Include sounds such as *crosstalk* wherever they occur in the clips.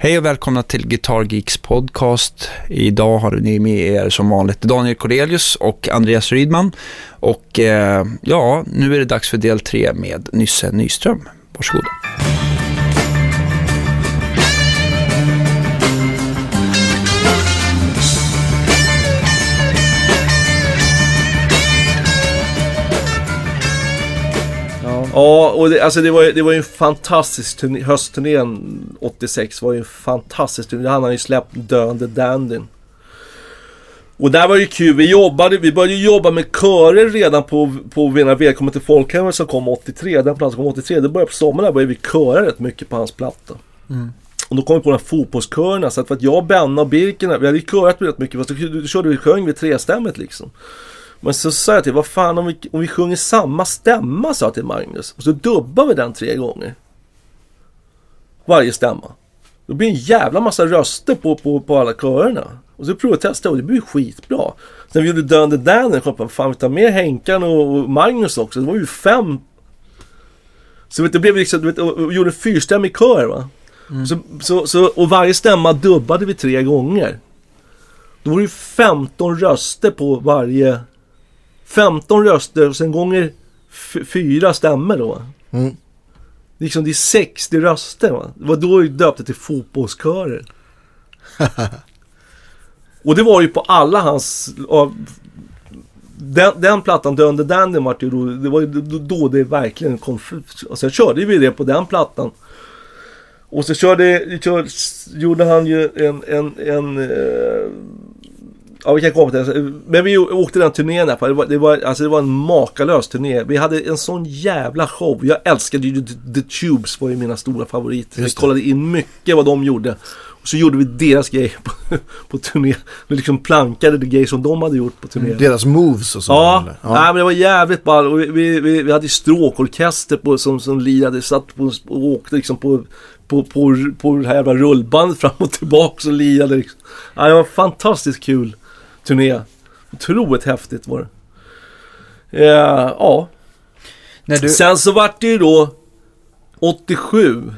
Hej och välkomna till Guitar Geeks podcast. Idag har ni med er som vanligt Daniel Cordelius och Andreas Rydman. Och eh, ja, nu är det dags för del tre med Nysse Nyström. Varsågoda. Ja, och det, alltså det var, ju- det var ju en fantastisk turné, höstturnén 86 var ju en fantastisk turné. Han hade ju släppt Döende Dandyn. Och där var ju kul, vi jobbade, vi började jobba med körer redan på, på Vinna Välkommen till Folkhemmet som kom 83. Den plattan kom 83, det började på sommaren där började vi köra rätt mycket på hans platta. Och då kom vi på de här fotbollskörerna, så att för att jag, Benna och Birken, vi hade ju körat rätt mycket, fast då, då körde vi sjöng vi trestämmigt liksom. Men så sa jag till vad fan om vi, om vi sjunger samma stämma sa jag till Magnus. Och så dubbar vi den tre gånger. Varje stämma. Då blir det en jävla massa röster på, på, på alla körerna. Och så provade jag testa och det blev skitbra. Sen vi gjorde Döende Danny, kom jag på, fan vi tar med Henkan och, och Magnus också. Det var ju fem. Så vet, det blev liksom, du vet, och, och gjorde en fyrstämmig kör va. Så, så, så, och varje stämma dubbade vi tre gånger. Då var det ju 15 röster på varje 15 röster och sen gånger fyra stämmer då. Mm. Liksom det är 60 röster va. Det var då vi döpte till fotbollskörer. *laughs* och det var ju på alla hans... av- Den, den plattan, Döende Dandy, vart ju då, det var ju då, det verkligen kom... f- Alltså jag körde ju det på den plattan. Och så körde, kör, gjorde han ju en, en, en eh, Ja vi kan komma till det. Men vi åkte den turnén här. Det var, det, var, alltså det var en makalös turné. Vi hade en sån jävla show. Jag älskade ju The, The Tubes. var ju mina stora favoriter. Det. kollade in mycket vad de gjorde. Och så gjorde vi deras grejer på, på turné. Vi liksom plankade det grejer som de hade gjort på turné. Deras moves och så. Ja, eller? Nej, men det var jävligt ball. Och vi, vi, vi, vi hade stråkorkester på, som, som lirade, satt på, och åkte liksom på, på, på, på det här jävla rullbandet fram och tillbaka och lirade. Liksom. Ja, det var fantastiskt kul turné. Otroligt häftigt var det. Ja, ja. Du, Sen så vart det ju då 87.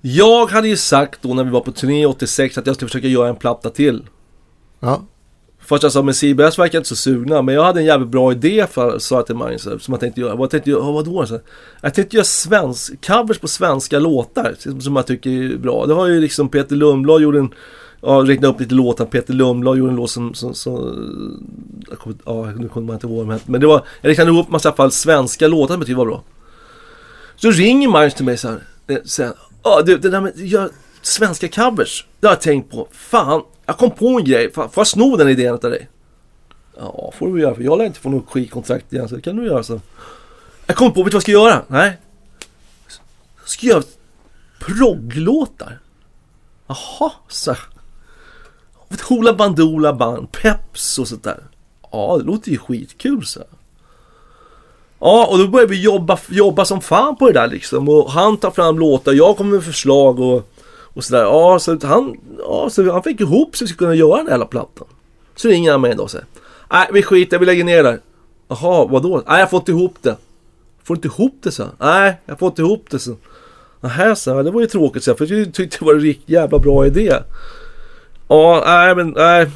Jag hade ju sagt då när vi var på turné 86 att jag skulle försöka göra en platta till. Ja. Först jag sa, men CBS verkar inte så sugna. Men jag hade en jävligt bra idé för, sa jag till Magnus, som jag tänkte göra. Vad tänkte jag, oh, vadå? Så, jag tänkte göra svensk, covers på svenska låtar. Som, jag tycker är bra. Det har ju liksom Peter Lundblad gjorde en, ja, räkna upp lite låtar. Peter Lundblad gjorde en låt som, som, som jag ja, nu kommer man inte ihåg vad de hette. Men det var, jag räknade upp massa fall svenska låtar som jag tyckte var bra. Så ringer Magnus till mig så här. Eh, Sen, ja du, det där med, gör svenska covers. Det har jag tänkt på. Fan, jag kom på en grej. Fan, får jag sno den idén av dig? Ja, får du göra. För jag lär inte få något skivkontrakt igen. Så det kan du göra så. Jag kom på, vet du vad jag ska göra? Nej. Jag ska göra progglåtar. Jaha, så. Hoola Bandoola Band, Peps och sånt där. Ja, det låter ju skitkul så. Ja, och då började vi jobba, jobba som fan på det där liksom. Och han tar fram låtar, jag kommer med förslag och, och sådär. Ja, så han, ja, så han fick ihop så vi skulle kunna göra den här hela plattan. Så ringer han mig en dag och säger. Nej, vi skiter, vi lägger ner där. Jaha, vadå? Nej, jag får inte ihop det. Får inte ihop det, så. Nej, jag får inte ihop det, så. Nähä, så. Det var ju tråkigt, så. För jag tyckte det var en riktigt jävla bra idé. Ja, nej, men nej.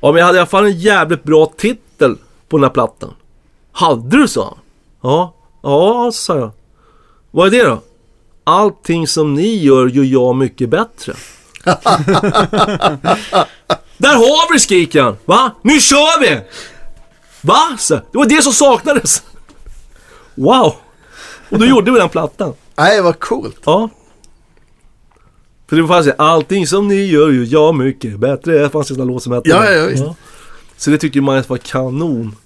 Ja, men jag hade i alla fall en jävligt bra titel på den här plattan. Hade du så? Ja, ja, sa jag. Vad är det då? Allting som ni gör, gör jag mycket bättre. *laughs* Där har vi han. Va? Nu kör vi! Va? Så, det var det som saknades. Wow! Och då gjorde vi den plattan. Nej, vad coolt. Ja. För det fanns ju allting som ni gör ju jag mycket bättre. Det fanns en sån här låt som hette Ja, ja, visst. Så det tyckte man var kanon.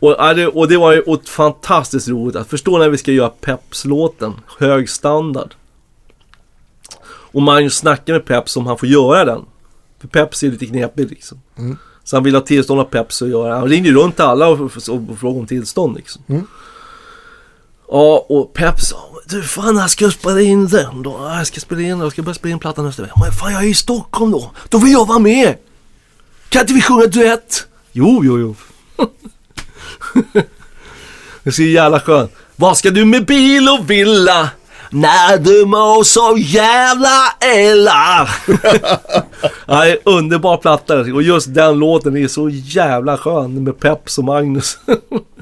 Och, ja, och det var ju och fantastiskt roligt att förstå när vi ska göra Peps-låten. Hög standard. Och man snackar med Peps om han får göra den. För Peps är lite knepig liksom. Mm. Så han vill ha tillstånd av Peps att göra. Han ringde ju runt till alla och, och, och frågade om tillstånd liksom. Mm. Ja, och Pep sa du fan, jag ska spela in den då. Jag ska spela in, jag ska börja spela in plattan nästa vecka. Men fan, jag är i Stockholm då. Då vill jag vara med. Kan inte vi sjunga duett? Jo, jo, jo. det är så jävla skönt. Vad ska du med bil och villa? När du mår så jävla illa. *laughs* Nej, är underbar platta och just den låten är så jävla skön med Peps och Magnus. *laughs*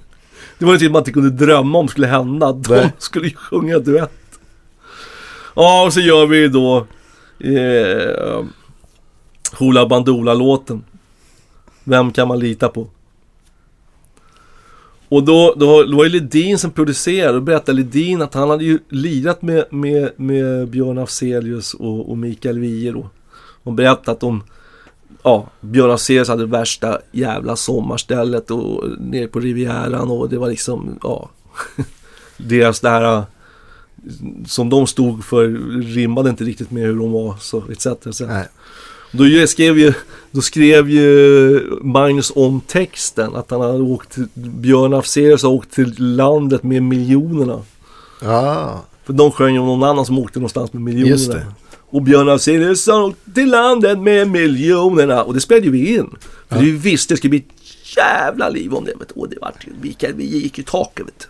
det var ju typ man inte kunde drömma om skulle hända. De Nej. *laughs* skulle ju sjunga duett. Ja, och så gör vi då eh, Hoola Bandoola-låten. Vem kan man lita på? Och då, då, då var det Ledin som producerade och berättade Ledin att han hade ju lirat med, med, med Björn Afzelius och, och Mikael Wiehe då. Och berättat om Ja, Björn Afzelius hade värsta jävla sommarstället och nere på Rivieran och det var liksom, ja *laughs* Deras det här som de stod för rimmade inte riktigt med hur de var så etc. etc. Nej. Då skrev ju, då skrev ju Magnus om texten att han hade åkt Björn Afzelius har åkt till landet med miljonerna. Ja, För de sjöng ju om någon annan som åkte någonstans med miljonerna. Just det. Och Björn Afzelius åkt till landet med miljonerna. Och det spelade ju vi in. För Ja. vi visste det skulle bli ett jävla liv om det. Vet. Och det var ju, Mikael, vi gick i taket vet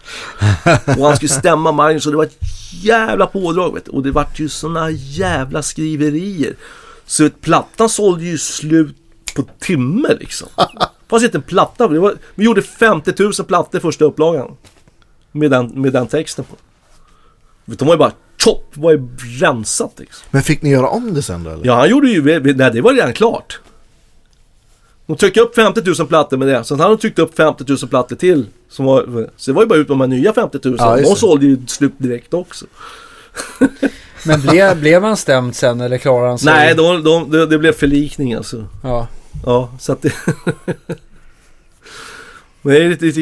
du. *laughs* Och han skulle stämma Magnus och det var ett jävla pådrag vet. Och det var ju såna jävla skriverier. Så att plattan sålde ju slut på timme liksom. *laughs* Det fanns inte en platta. Var, vi gjorde 50 000 plattor första upplagan. Med den, med den texten på. De var ju bara det var ju rensat liksom. men fick ni göra om det sen då eller? Ja, han gjorde ju, nej det var redan klart. De tryckte upp 50 000 plattor med det. Sen hade de tryckt upp 50 000 plattor till. Som var, så det var ju bara ut med de här nya 50 000. Ja, de sålde ju slut direkt också. *laughs* Men blev, blev han stämd sen eller klarade han sig? Nej, de, de, det, det blev förlikning alltså. Ja. Ja, så att det... *laughs* Men det lite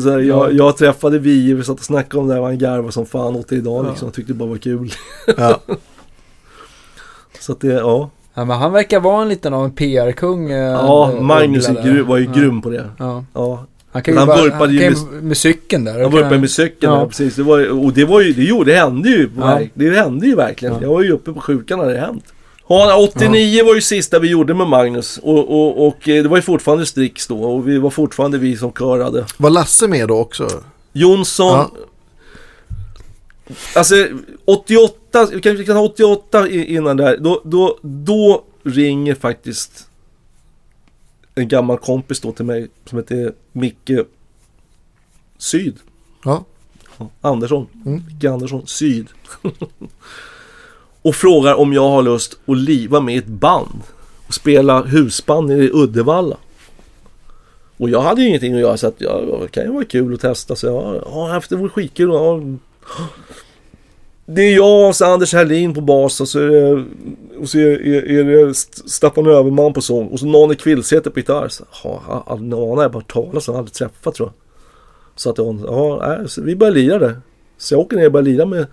så här, jag, jag träffade vi vi satt och snackade om det här, han garvade som fan åt det idag liksom. Jag tyckte det bara var kul. Ja. *laughs* Så att det, ja. ja, men han verkar vara en liten av en PR-kung. eh, Ja, Magnus är Uggla där. gru, var ju ja. grym på det. Ja. Ja, Han kan ju Han bara, vurpade han ju med- med cykeln där. Han uppe med cykeln Ja. där, precis. Det var, ju- och det var ju, det, gjorde, det hände ju. Ja. Det hände ju verkligen. Ja. Jag var ju uppe på sjukan när det hänt. Ja, 89 var ju sista vi gjorde med Magnus. Och, och, och eh, det var ju fortfarande Strix då. Och vi var fortfarande vi som körade. Var Lasse med då också? Jonsson. Ja. Alltså 88, vi kan, vi kan ha 88 i- innan där. Då, då, då ringer faktiskt en gammal kompis då till mig som heter Micke Syd. Ja. Andersson. Mm. Micke Andersson, Syd. *laughs* och frågar om jag har lust att liva med ett band. Och spela husband i Uddevalla. Och jag hade ju ingenting att göra så att ja, det kan ju vara kul att testa. Så jag, ja, det vore skitkul. Ja. Det är jag och så Anders Herlin på bas och så är det, och så är, är, är det Staffan Överman på sång. Och så Nanne Kvillsäter på gitarr. Så, ja, jag har aldrig- Nane har jag bara talat så jag har aldrig träffat tror jag. Så att hon, ja, så vi började lira det. Så jag åker ner och börjar lira med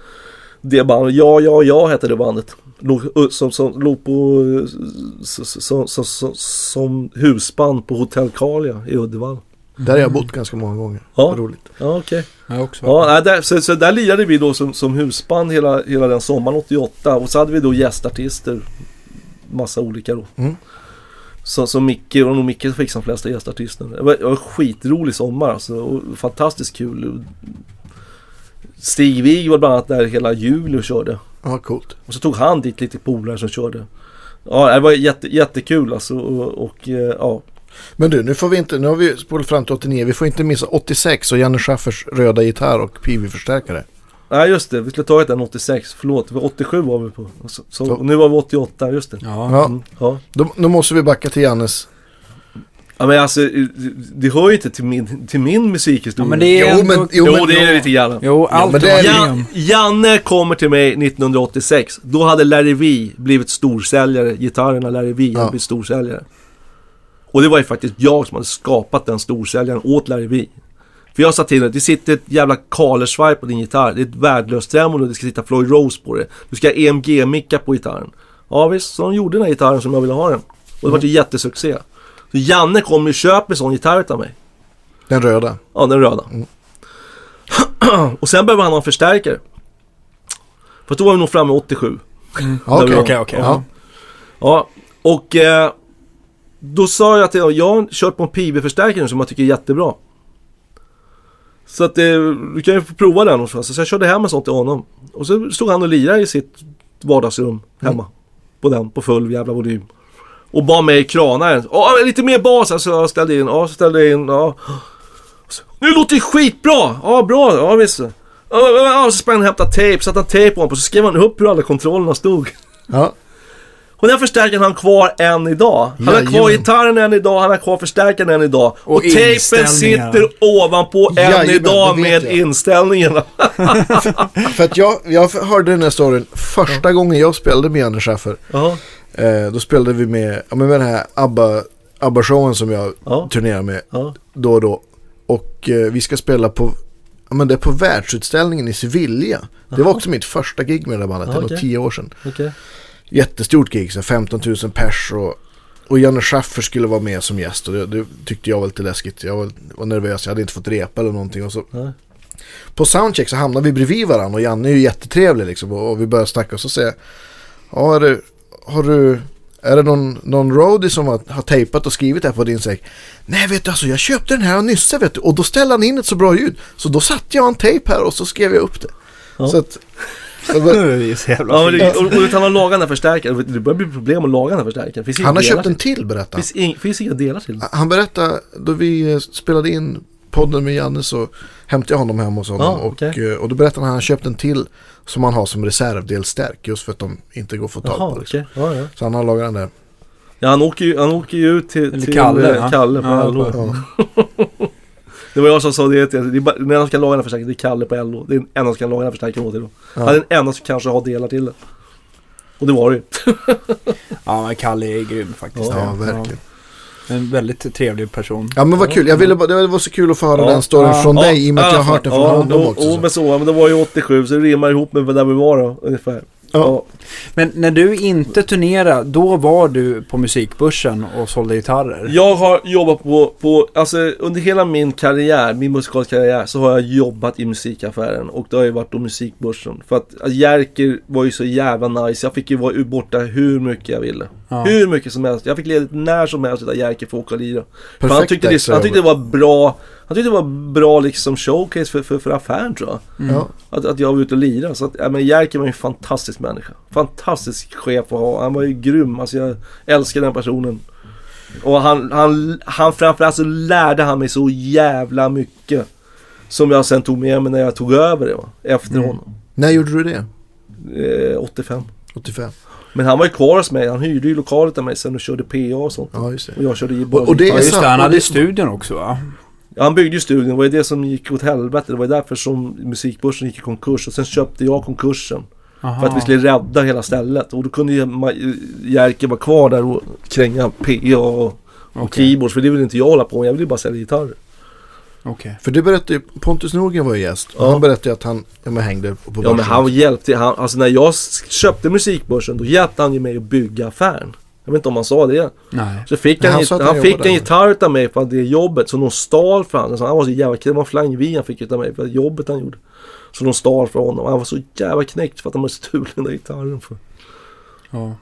det bandet. Ja, ja, ja hette det bandet. Låg, som, som, låg på, som, som, som, som, husband på Hotell Kalia i Uddevalla. Där har jag bott ganska många gånger. Ja. Vad roligt. Ja, okej. Jag har också Ja, nej, där, så, så där lirade vi då som, som husband hela, hela den sommaren 88. Och så hade vi då gästartister. Massa olika då. Mm. Så, så Micke, och nog Micke som fick de flesta gästartisterna. Det var, det var en skitrolig sommar alltså. Och fantastiskt kul. Stig Wig var bland annat där hela juli och körde. Ja, coolt. Och så tog han dit lite polare som körde. Ja, det var jätte, jättekul alltså. Och, och eh, ja. Men du, nu får vi inte, nu har vi spolat fram till 89. Vi får inte missa 86 och Janne Schaffers röda gitarr och PV-förstärkare. Nej just det, vi skulle ta ett den 86. Förlåt, det var 87 var vi på. Så, så, nu var vi 88, just det. Ja. Ja, Mm, ja. då, då måste vi backa till Jannes. Ja men alltså, det- det hör ju inte till min, till min musikhistoria. Ja, men det är Jo, ändå... men- Jo, jo, men- det är det lite grann. Jo, allt men det är- Jan. Janne kommer till mig 1986. Då hade Larry V blivit storsäljare. Gitarrerna Larry V hade Ja. blivit storsäljare. Och det var ju faktiskt jag som hade skapat den storsäljaren åt Larry V. För jag sa till honom, det sitter ett jävla kalersvaj på din gitarr. Det är ett värdelöst tremolo, det ska sitta Floyd Rose på det. Du ska ha EMG-micka på gitarren. Ja visst, så de gjorde den här gitarren som jag ville ha den. Och det var ju jättesuccé. Så Janne kom och köper en sån gitarr av mig. Den röda. Ja, den röda. *clears throat* och sen behöver han ha en förstärkare. För då var vi nog framme 87. Ja, Där vi Okej. Okej, okej. Ja. Och eh, då sa jag till honom, jag har kört på en PB-förstärkare som jag tycker är jättebra. Så att eh, du kan ju få prova den. Och så. så jag körde hem en sån till honom. Och så stod han och lirade i sitt vardagsrum hemma. På den, på full jävla volym. Och bad mig krana den. Åh, lite mer bas. Så jag ställde in. Ja, ställde in. Ja. Nu låter det skitbra! Ja, bra. Ja, visst. Ja, ja, så sprang han och hämtade tejp. Satte han tejp på. Så skrev han upp hur alla kontrollerna stod. Ja. Och den förstärkaren har han kvar än idag. Han har kvar gitarren än idag, han har kvar förstärkaren än idag. Och, Och tejpen sitter ovanpå än Jajamän, idag med jag. inställningarna. *laughs* För att jag, jag hörde den här storyn första gången jag spelade med Janne Schaffer. Ja, Eh, då spelade vi med, ja, men med den här ABBA, ABBA-showen som jag Ja. turnerar med ja, då och då. Och eh, vi ska spela på, ja, men det är på världsutställningen i Sevilla. Det var också mitt första gig med det där bandet, det är nog Okej. tio år sedan. okej. Jättestort gig, så 15 000 pers och, och Janne Schaffer skulle vara med som gäst och det, det tyckte jag var lite läskigt. Jag var, var nervös, jag hade inte fått repa eller någonting. Och så, Nej. på soundcheck så hamnade vi bredvid varandra och Janne är ju jättetrevlig liksom och, och vi började snacka och så säger jag, ja är det, har du, är det någon, någon roadie som har, har tejpat och skrivit det här på din säck? Nej vet du alltså jag köpte den här av Nysse vet du och då ställde han in ett så bra ljud så då satte jag en tejp här och så skrev jag upp det. Ja. Så att, så att- *laughs* Det är så jävla Ja, det, och, och han har lagat den här förstärkaren. Det börjar bli problem att laga den här förstärkaren. Han har köpt en till. berättar han. Finns, finns inga delar till. Han berättade, då vi eh, spelade in podden med Janne så hämtade jag honom hem hos honom. Ja, och, okej. eh, och då berättade han att han köpt en till som han har som reservdelstärk just för att de inte går att få tag Jaha, på. Liksom. okej. Ja, ja. Så han har lagat den där. ja, han åker ju, han åker ju ut till, till Kalle, eh, ja. Kalle på Ja, LO. Ja. *laughs* Det var jag som sa det det bara, Den enda som kan laga den här förstärkaren, det är Kalle på LO. Det är den enda som kan laga den här förstärkaren åt. Ja. Han är den enda som kanske har delar till det. Och det var det ju. *laughs* Ja, men Kalle är grym faktiskt. Ja, verkligen. En väldigt trevlig person. Ja men vad kul, jag ville det var så kul att få höra Ja. den storyn Ja. från dig i och med att jag Ja, har hört den från ja, honom då, också. Jo, så. men så. Men det var ju 87 så det rimmar ihop med där vi var då ungefär. Ja. Ja. Men när du inte turnerade, då var du på musikbörsen och sålde gitarrer? Jag har jobbat på, på, alltså under hela min karriär, min musikaliska karriär, så har jag jobbat i musikaffären och det har ju varit på musikbörsen. För att alltså, Jerker var ju så jävla nice, jag fick ju vara borta hur mycket jag ville. Ja. Hur mycket som helst. Jag fick ledigt när som helst där Jerker får åka och lira. För Perfekt han tyckte, det, han tyckte det var bra, han tyckte det var bra liksom showcase för, för, för affären tror jag. Mm. Att, att jag var ute och lirade. Så att, ja, men Jerker var ju en fantastisk människa. Fantastisk chef att ha. Han var ju grym. Alltså jag älskar den personen. Och han, han, han framförallt så lärde han mig så jävla mycket. Som jag sen tog med mig när jag tog över det va? Efter Mm. honom. När gjorde du det? Eh, 85. 85? Men han var ju kvar hos mig. Han hyrde ju lokalet av mig sen och körde PA och sånt. Ja just det. Och jag körde ju Och- och det är Ja, just det. Han hade studion också va? Han byggde ju studion. Det var ju det som gick åt helvete. Det var ju därför som musikbörsen gick i konkurs. Och sen köpte jag konkursen. Aha. För att vi skulle rädda hela stället. Och då kunde ju Jerker vara kvar där och kränga PA och, och Okej, keyboards. För det vill inte jag hålla på med. Jag vill ju bara sälja gitarrer. okej. För du berättade ju, Pontus Norgren var ju gäst. Och Ja. han berättade ju att han ja, men hängde på börsen. Ja men han hjälpte. Han, alltså när jag köpte musikbörsen då hjälpte han ju mig att bygga affären. Jag vet inte om han sa det. Nej. Så fick han, han han, han han fick en gitarr av mig på det jobbet. Så de stal från honom. Så han var så jävla knäckt. Det var flangvin han fick utav mig för jobbet han gjorde. Så de stal från honom. Han var så jävla knäckt för att de hade stulit den där gitarren. För. Ja.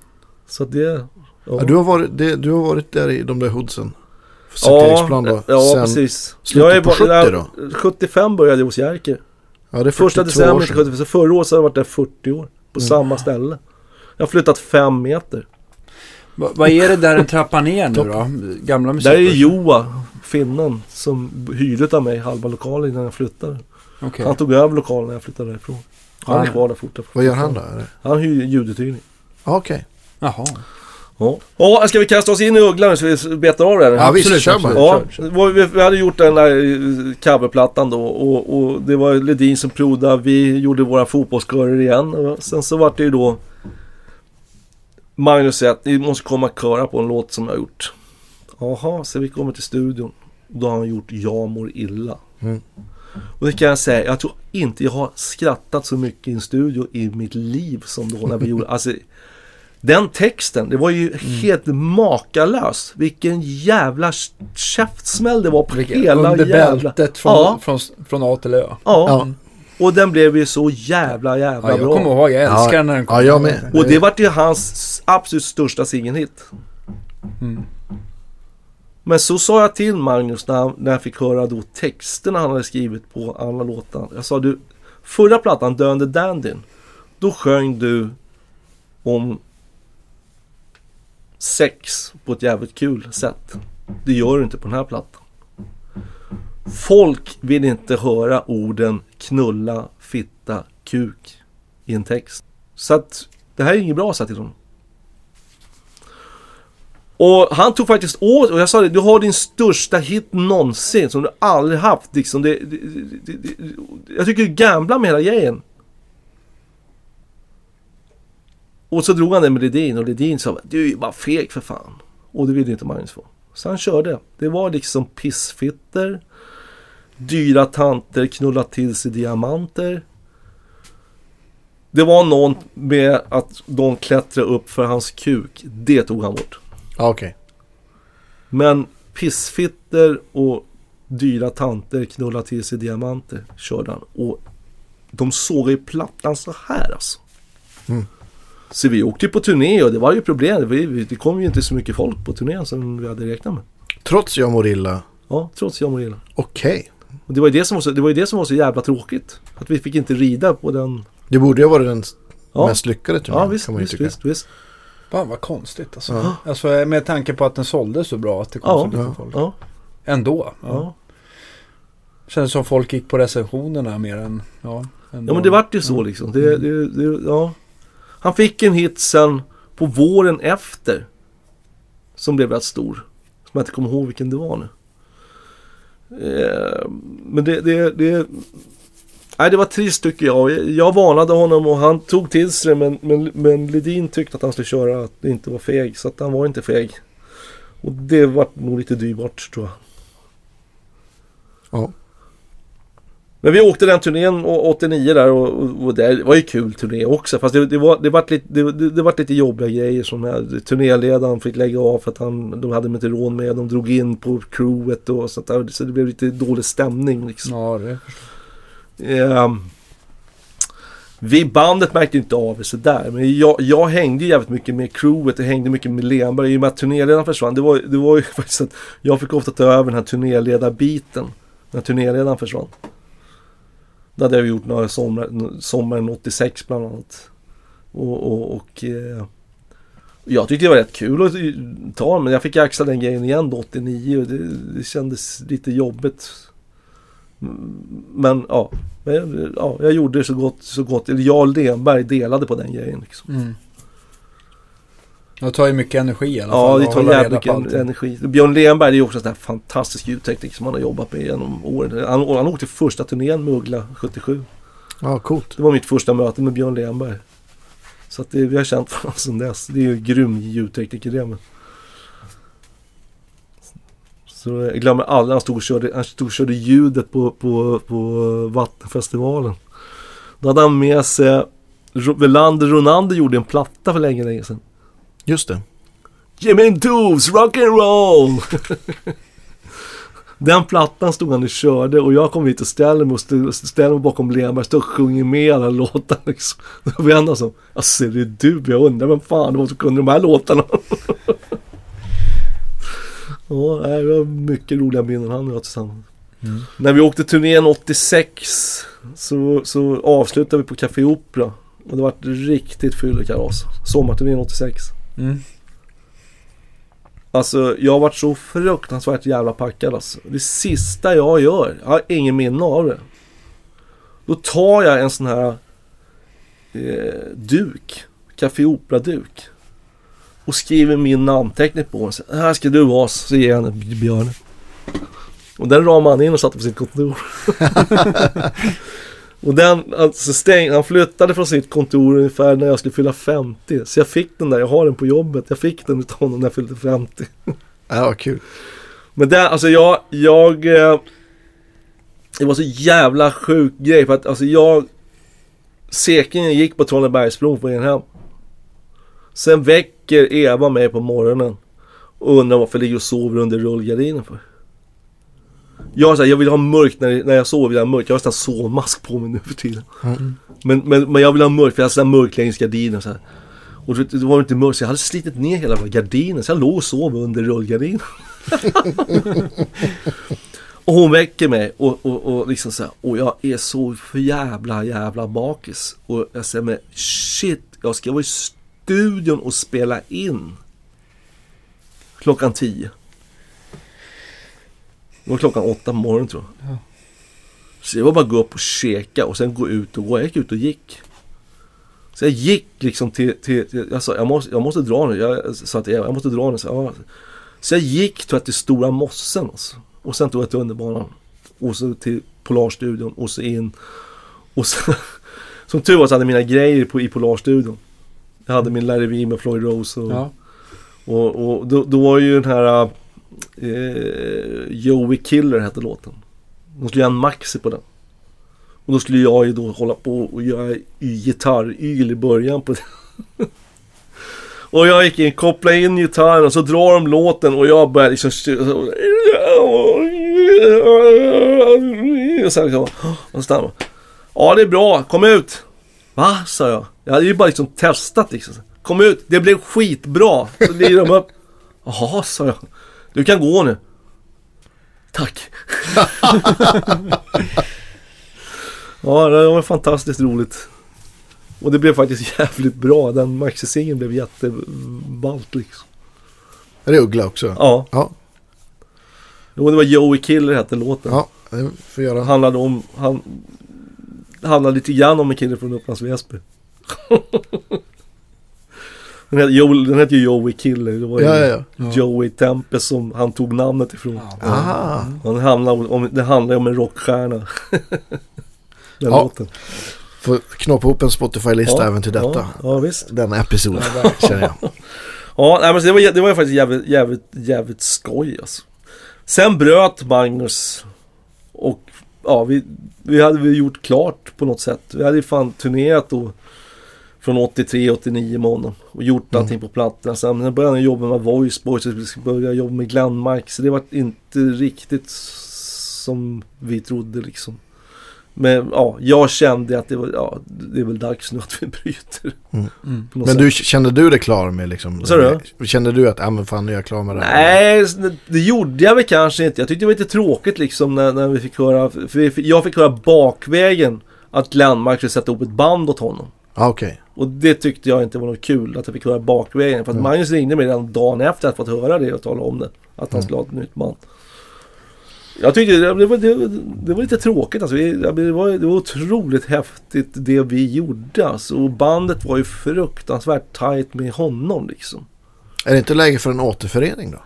Så det... Ja, du, har varit, det, du har varit där i de där hoodsen. Ja, då. ja sen, precis. slutet på bara- 70 jag- då? 75 började jag hos Jerker. Ja, det är Första 42 år december sedan. 75. Så förra året så har jag varit där 40 år. På Mm. samma ställe. Jag har flyttat fem meter. Va, vad är det där en trappa ner nu då? Gamla Där är? Joa, finnen, som hyrde av mig halva lokalen innan jag flyttade. Okej. Han tog över lokalen när jag flyttade därifrån. Han är Ja. kvar där fortfarande. Vad gör han då? Är det? Han hyr ljuduthyrning. Ja, Okej. Jaha. Ja. ja, ska vi kasta oss in i ugglan så vi betar av det? här? Ja, visst, kör bara. Ja, vi, vi hade gjort den där eh, coverplattan då och, och det var Ledin som prodade. Vi gjorde våra fotbollskörer igen. Och sen så var det ju då Magnus säger att ni måste komma och köra på en låt som jag har gjort. Jaha, så vi kommer till studion. Då har han gjort Jag mår illa. Mm. Och det kan jag säga, jag tror inte jag har skrattat så mycket i en studio i mitt liv som då när vi gjorde. *laughs* Alltså, den texten, det var ju Mm. helt makalös. Vilken jävla käftsmäll det var på Vilket- hela Under jävla... bältet från, Ja. från, från A till Ö. Ja. Ja. Och den blev ju så jävla jävla Ja, jag bra. kommer ihåg, jag älskar Ja, när den kom. ja, jag med. Och det var ju hans absolut största singelhit. Mm. Men så sa jag till Magnus när, när jag fick höra då texterna han hade skrivit på alla låtar. Jag sa du, förra plattan Döende Dandyn. Då sjöng du om sex på ett jävligt kul sätt. Det gör du inte på den här plattan. Folk vill inte höra orden knulla, fitta, kuk i en text. Så att det här är inget bra, sa jag till honom. Liksom. Och han tog faktiskt åt och jag sa det, du har din största hit någonsin som du aldrig haft. Liksom. Det, det, det, det, jag tycker du gamblar med hela grejen. Och så drog han den med Ledin och Ledin sa du är ju bara feg för fan. Och det ville inte Magnus få. Så han körde. Det var liksom pissfitter. Dyra tanter knulla till sig diamanter. Det var någon med att de klättrade upp för hans kuk. Det tog han bort. Okej. Men pissfitter och dyra tanter knulla till sig diamanter körde han. Och de såg ju plattan så här alltså. Mm. Så vi åkte ju på turné och det var ju problem. Vi- Det kom ju inte så mycket folk på turnén som vi hade räknat med. Trots jag mår illa. Ja, trots jag mår illa. Okej. Och det var ju det som var så, det var ju det som var så jävla tråkigt. Att vi fick inte rida på den. Det borde ju ha varit den Ja, mest lyckade turnén. ja visst, kan man ju visst, visst, visst. Fan vad konstigt alltså. Ja. alltså. Med tanke på att den sålde så bra att det kom Ja, så mycket ja, folk. Ja, Ändå. Ja. ja. Kändes som folk gick på recensionerna mer än... Ja, Ja men det vart ju så liksom. Det, det, det, ja. Han fick en hit sen på våren efter. Som blev rätt stor. Som jag inte kommer ihåg vilken det var nu. Eh, men det, det, det, nej, det var trist tycker jag. Jag- varnade honom och han tog till sig det. Men, men, men Ledin tyckte att han skulle köra att det inte var feg. Så att han var inte feg. Och det var nog lite dyrbart tror jag. Ja. Men vi åkte den turnén å- 89 där och, och, och det var ju kul turné också. Fast det, det, var, det, var lite, det, det, var lite jobbiga grejer som här, turnéledaren fick lägga av för att han, de hade inte råd med. De drog in på crewet och sånt där. Så det blev lite dålig stämning liksom. Ja, det Ehm, vi bandet märkte inte av det sådär. Men jag, jag hängde jävligt mycket med crewet och hängde mycket med Lenberg. I och med att turnéledaren försvann. Det var, det var ju *laughs* faktiskt att jag fick ofta ta över den här turnéledarbiten. När turnéledaren försvann. Det hade jag gjort några sommar, sommaren 86 bland annat. Och, och, och eh, jag tyckte det var rätt kul att ta men jag fick axla den grejen igen då 89 och det, det kändes lite jobbigt. Men ja, men, jag- ja, jag gjorde det så gott, så gott. Eller jag och delade på den grejen. Liksom. Mm. Det tar ju mycket energi i alla Ja, fall. det att tar jävligt mycket energi. Björn Lenberg det är ju också en sån här fantastisk ljudtekniker som han har jobbat med genom åren. Han, han åkte första turnén med Uggla 77. Ja, coolt. Det var mitt första möte med Björn Lenberg. Så att det, vi har känt varandra sedan dess. Det är ju en grym ljudtekniker det med. Så jag glömmer aldrig, han stod och körde, han stod och körde ljudet på, på, på Vattenfestivalen. Då hade han med sig Welander Ronander gjorde en platta för länge, länge sedan. Just det. Jimmy Doos rock'n'roll! *laughs* Den plattan stod han och körde och jag kom hit och ställde mig, och st- ställde mig bakom Lenberg, stod och sjunger med alla låtar liksom. *laughs* Då var han som, alltså det är du, jag undrar vem fan det var som kunde de här låtarna. *laughs* ja, det var mycket roliga minnen han och jag tillsammans. Mm. När vi åkte turnén 86 så, så avslutade vi på Café Opera. Och det var ett riktigt fyllekalas. Sommarturnén 86. Mm. Alltså jag har varit så fruktansvärt jävla packad alltså. Det sista jag gör, jag har ingen minne av det. Då tar jag en sån här eh, duk, Café Opera-duk. Och skriver min namnteckning på den. Så, här ska du vara, så ger jag den till Björn. Och den ramade han in och satte på sitt kontor. *laughs* *laughs* och den, alltså stäng, han flyttade från sitt kontor ungefär när jag skulle fylla 50. Så jag fick den där, jag har den på jobbet. Jag fick den utav honom när jag fyllde 50. Ja, vad kul. Men det, alltså jag, jag... eh, Det var så jävla sjuk grej för att alltså jag... Säkringen gick på Tranebergsbron på vägen hem. Sen väcker Eva mig på morgonen. Och undrar varför jag ligger och sover under rullgardinen för. Jag, så här, jag vill ha mörkt när, när jag sover, vill jag ha mörkt. Jag har nästan sovmask på mig nu för tiden. Mm. Men, men, men jag vill ha mörkt för jag har sån här mörk längs gardinen så här. Och det, det var inte mörkt så jag hade slitit ner hela gardinen så jag låg och sov under rullgardinen. *laughs* och hon väcker mig och, och, och liksom så här, och jag är så för jävla jävla bakis. Och jag säger men shit, jag ska vara i studion och spela in. Klockan tio. Det var klockan åtta på morgonen tror jag. Ja. Så det var bara att gå upp och käka och sen gå ut och gå. Jag gick ut och gick. Så jag gick liksom till, till, till jag sa jag måste, jag måste dra nu. Jag sa att jag, jag måste dra nu. Så, ja. så jag gick tror jag, till Stora Mossen alltså. Och sen tog jag tunnelbanan. Och så till Polarstudion och så in. Och så, *laughs* som tur var så hade jag mina grejer på, i Polarstudion. Jag hade min Larry V med Floyd Rose och, Ja. och, och då, då var ju den här eh, Joey Killer hette låten. De skulle göra en maxi på den. Och då skulle jag ju då hålla på och göra gitarryl i början på den. *laughs* Och jag gick in, kopplade in gitarren och så drar de låten och jag börjar liksom... Och sen liksom... Och så. Ja det är bra, kom ut! Va? sa jag. Jag hade ju bara liksom testat liksom. Kom ut, det blev skitbra! Så lirar de upp. Jaha, sa jag. Du kan gå nu. Tack. *laughs* ja, det var fantastiskt roligt. Och det blev faktiskt jävligt bra. Den maxi blev jätteballt liksom. Är det Uggla också? Ja, Ja, Jo, det var Joey Killer hette låten. ja det får göra. handlade om, han handlade lite grann om en kille från Upplands Väsby. *laughs* den hette Joel- den hette ju Joey Killer. Det var ju Ja, ja, ja. Ja. Joey Tempe som han tog namnet ifrån. Ja. Aha. Han handlar om, det handlar om en rockstjärna. *laughs* den Ja. låten. Får knoppa ihop en Spotify-lista även till detta. Ja, ja visst. Den episoden, Ja, verkligen. känner jag. *laughs* Ja, nej, men det, var, det var ju faktiskt jävligt, jävligt, jävligt skoj alltså. Sen bröt Magnus och ja, vi, vi hade väl gjort klart på något sätt. Vi hade ju fan turnerat då från 83, 89 med honom och gjort Mm. allting på plattorna. Sen började han jobba med Voice Boys och vi skulle börja jobba med Glenmark. Så det var inte riktigt som vi trodde liksom. Men ja, jag kände att det var, ja, det är väl dags nu att vi bryter. Mm. Mm. Men du, kände du dig klar med liksom? Sa du? Kände du att, ja men fan nu är jag klar med det här? Nej, det- gjorde jag väl kanske inte. Jag tyckte det var lite tråkigt liksom när, när vi fick höra, för jag fick höra bakvägen att Glenmark skulle sätta ihop ett band åt honom. Ja, okej. Och det tyckte jag inte var något kul att jag fick höra bakvägen. För att Mm. Magnus ringde mig redan dagen efter att fått höra det och tala om det. Att han Mm. skulle ha ett nytt band. Jag tyckte det, det, var, det, det var lite tråkigt alltså. Vi- Det var, det var otroligt häftigt det vi gjorde alltså. Och bandet var ju fruktansvärt tight med honom liksom. Är det inte läge för en återförening då?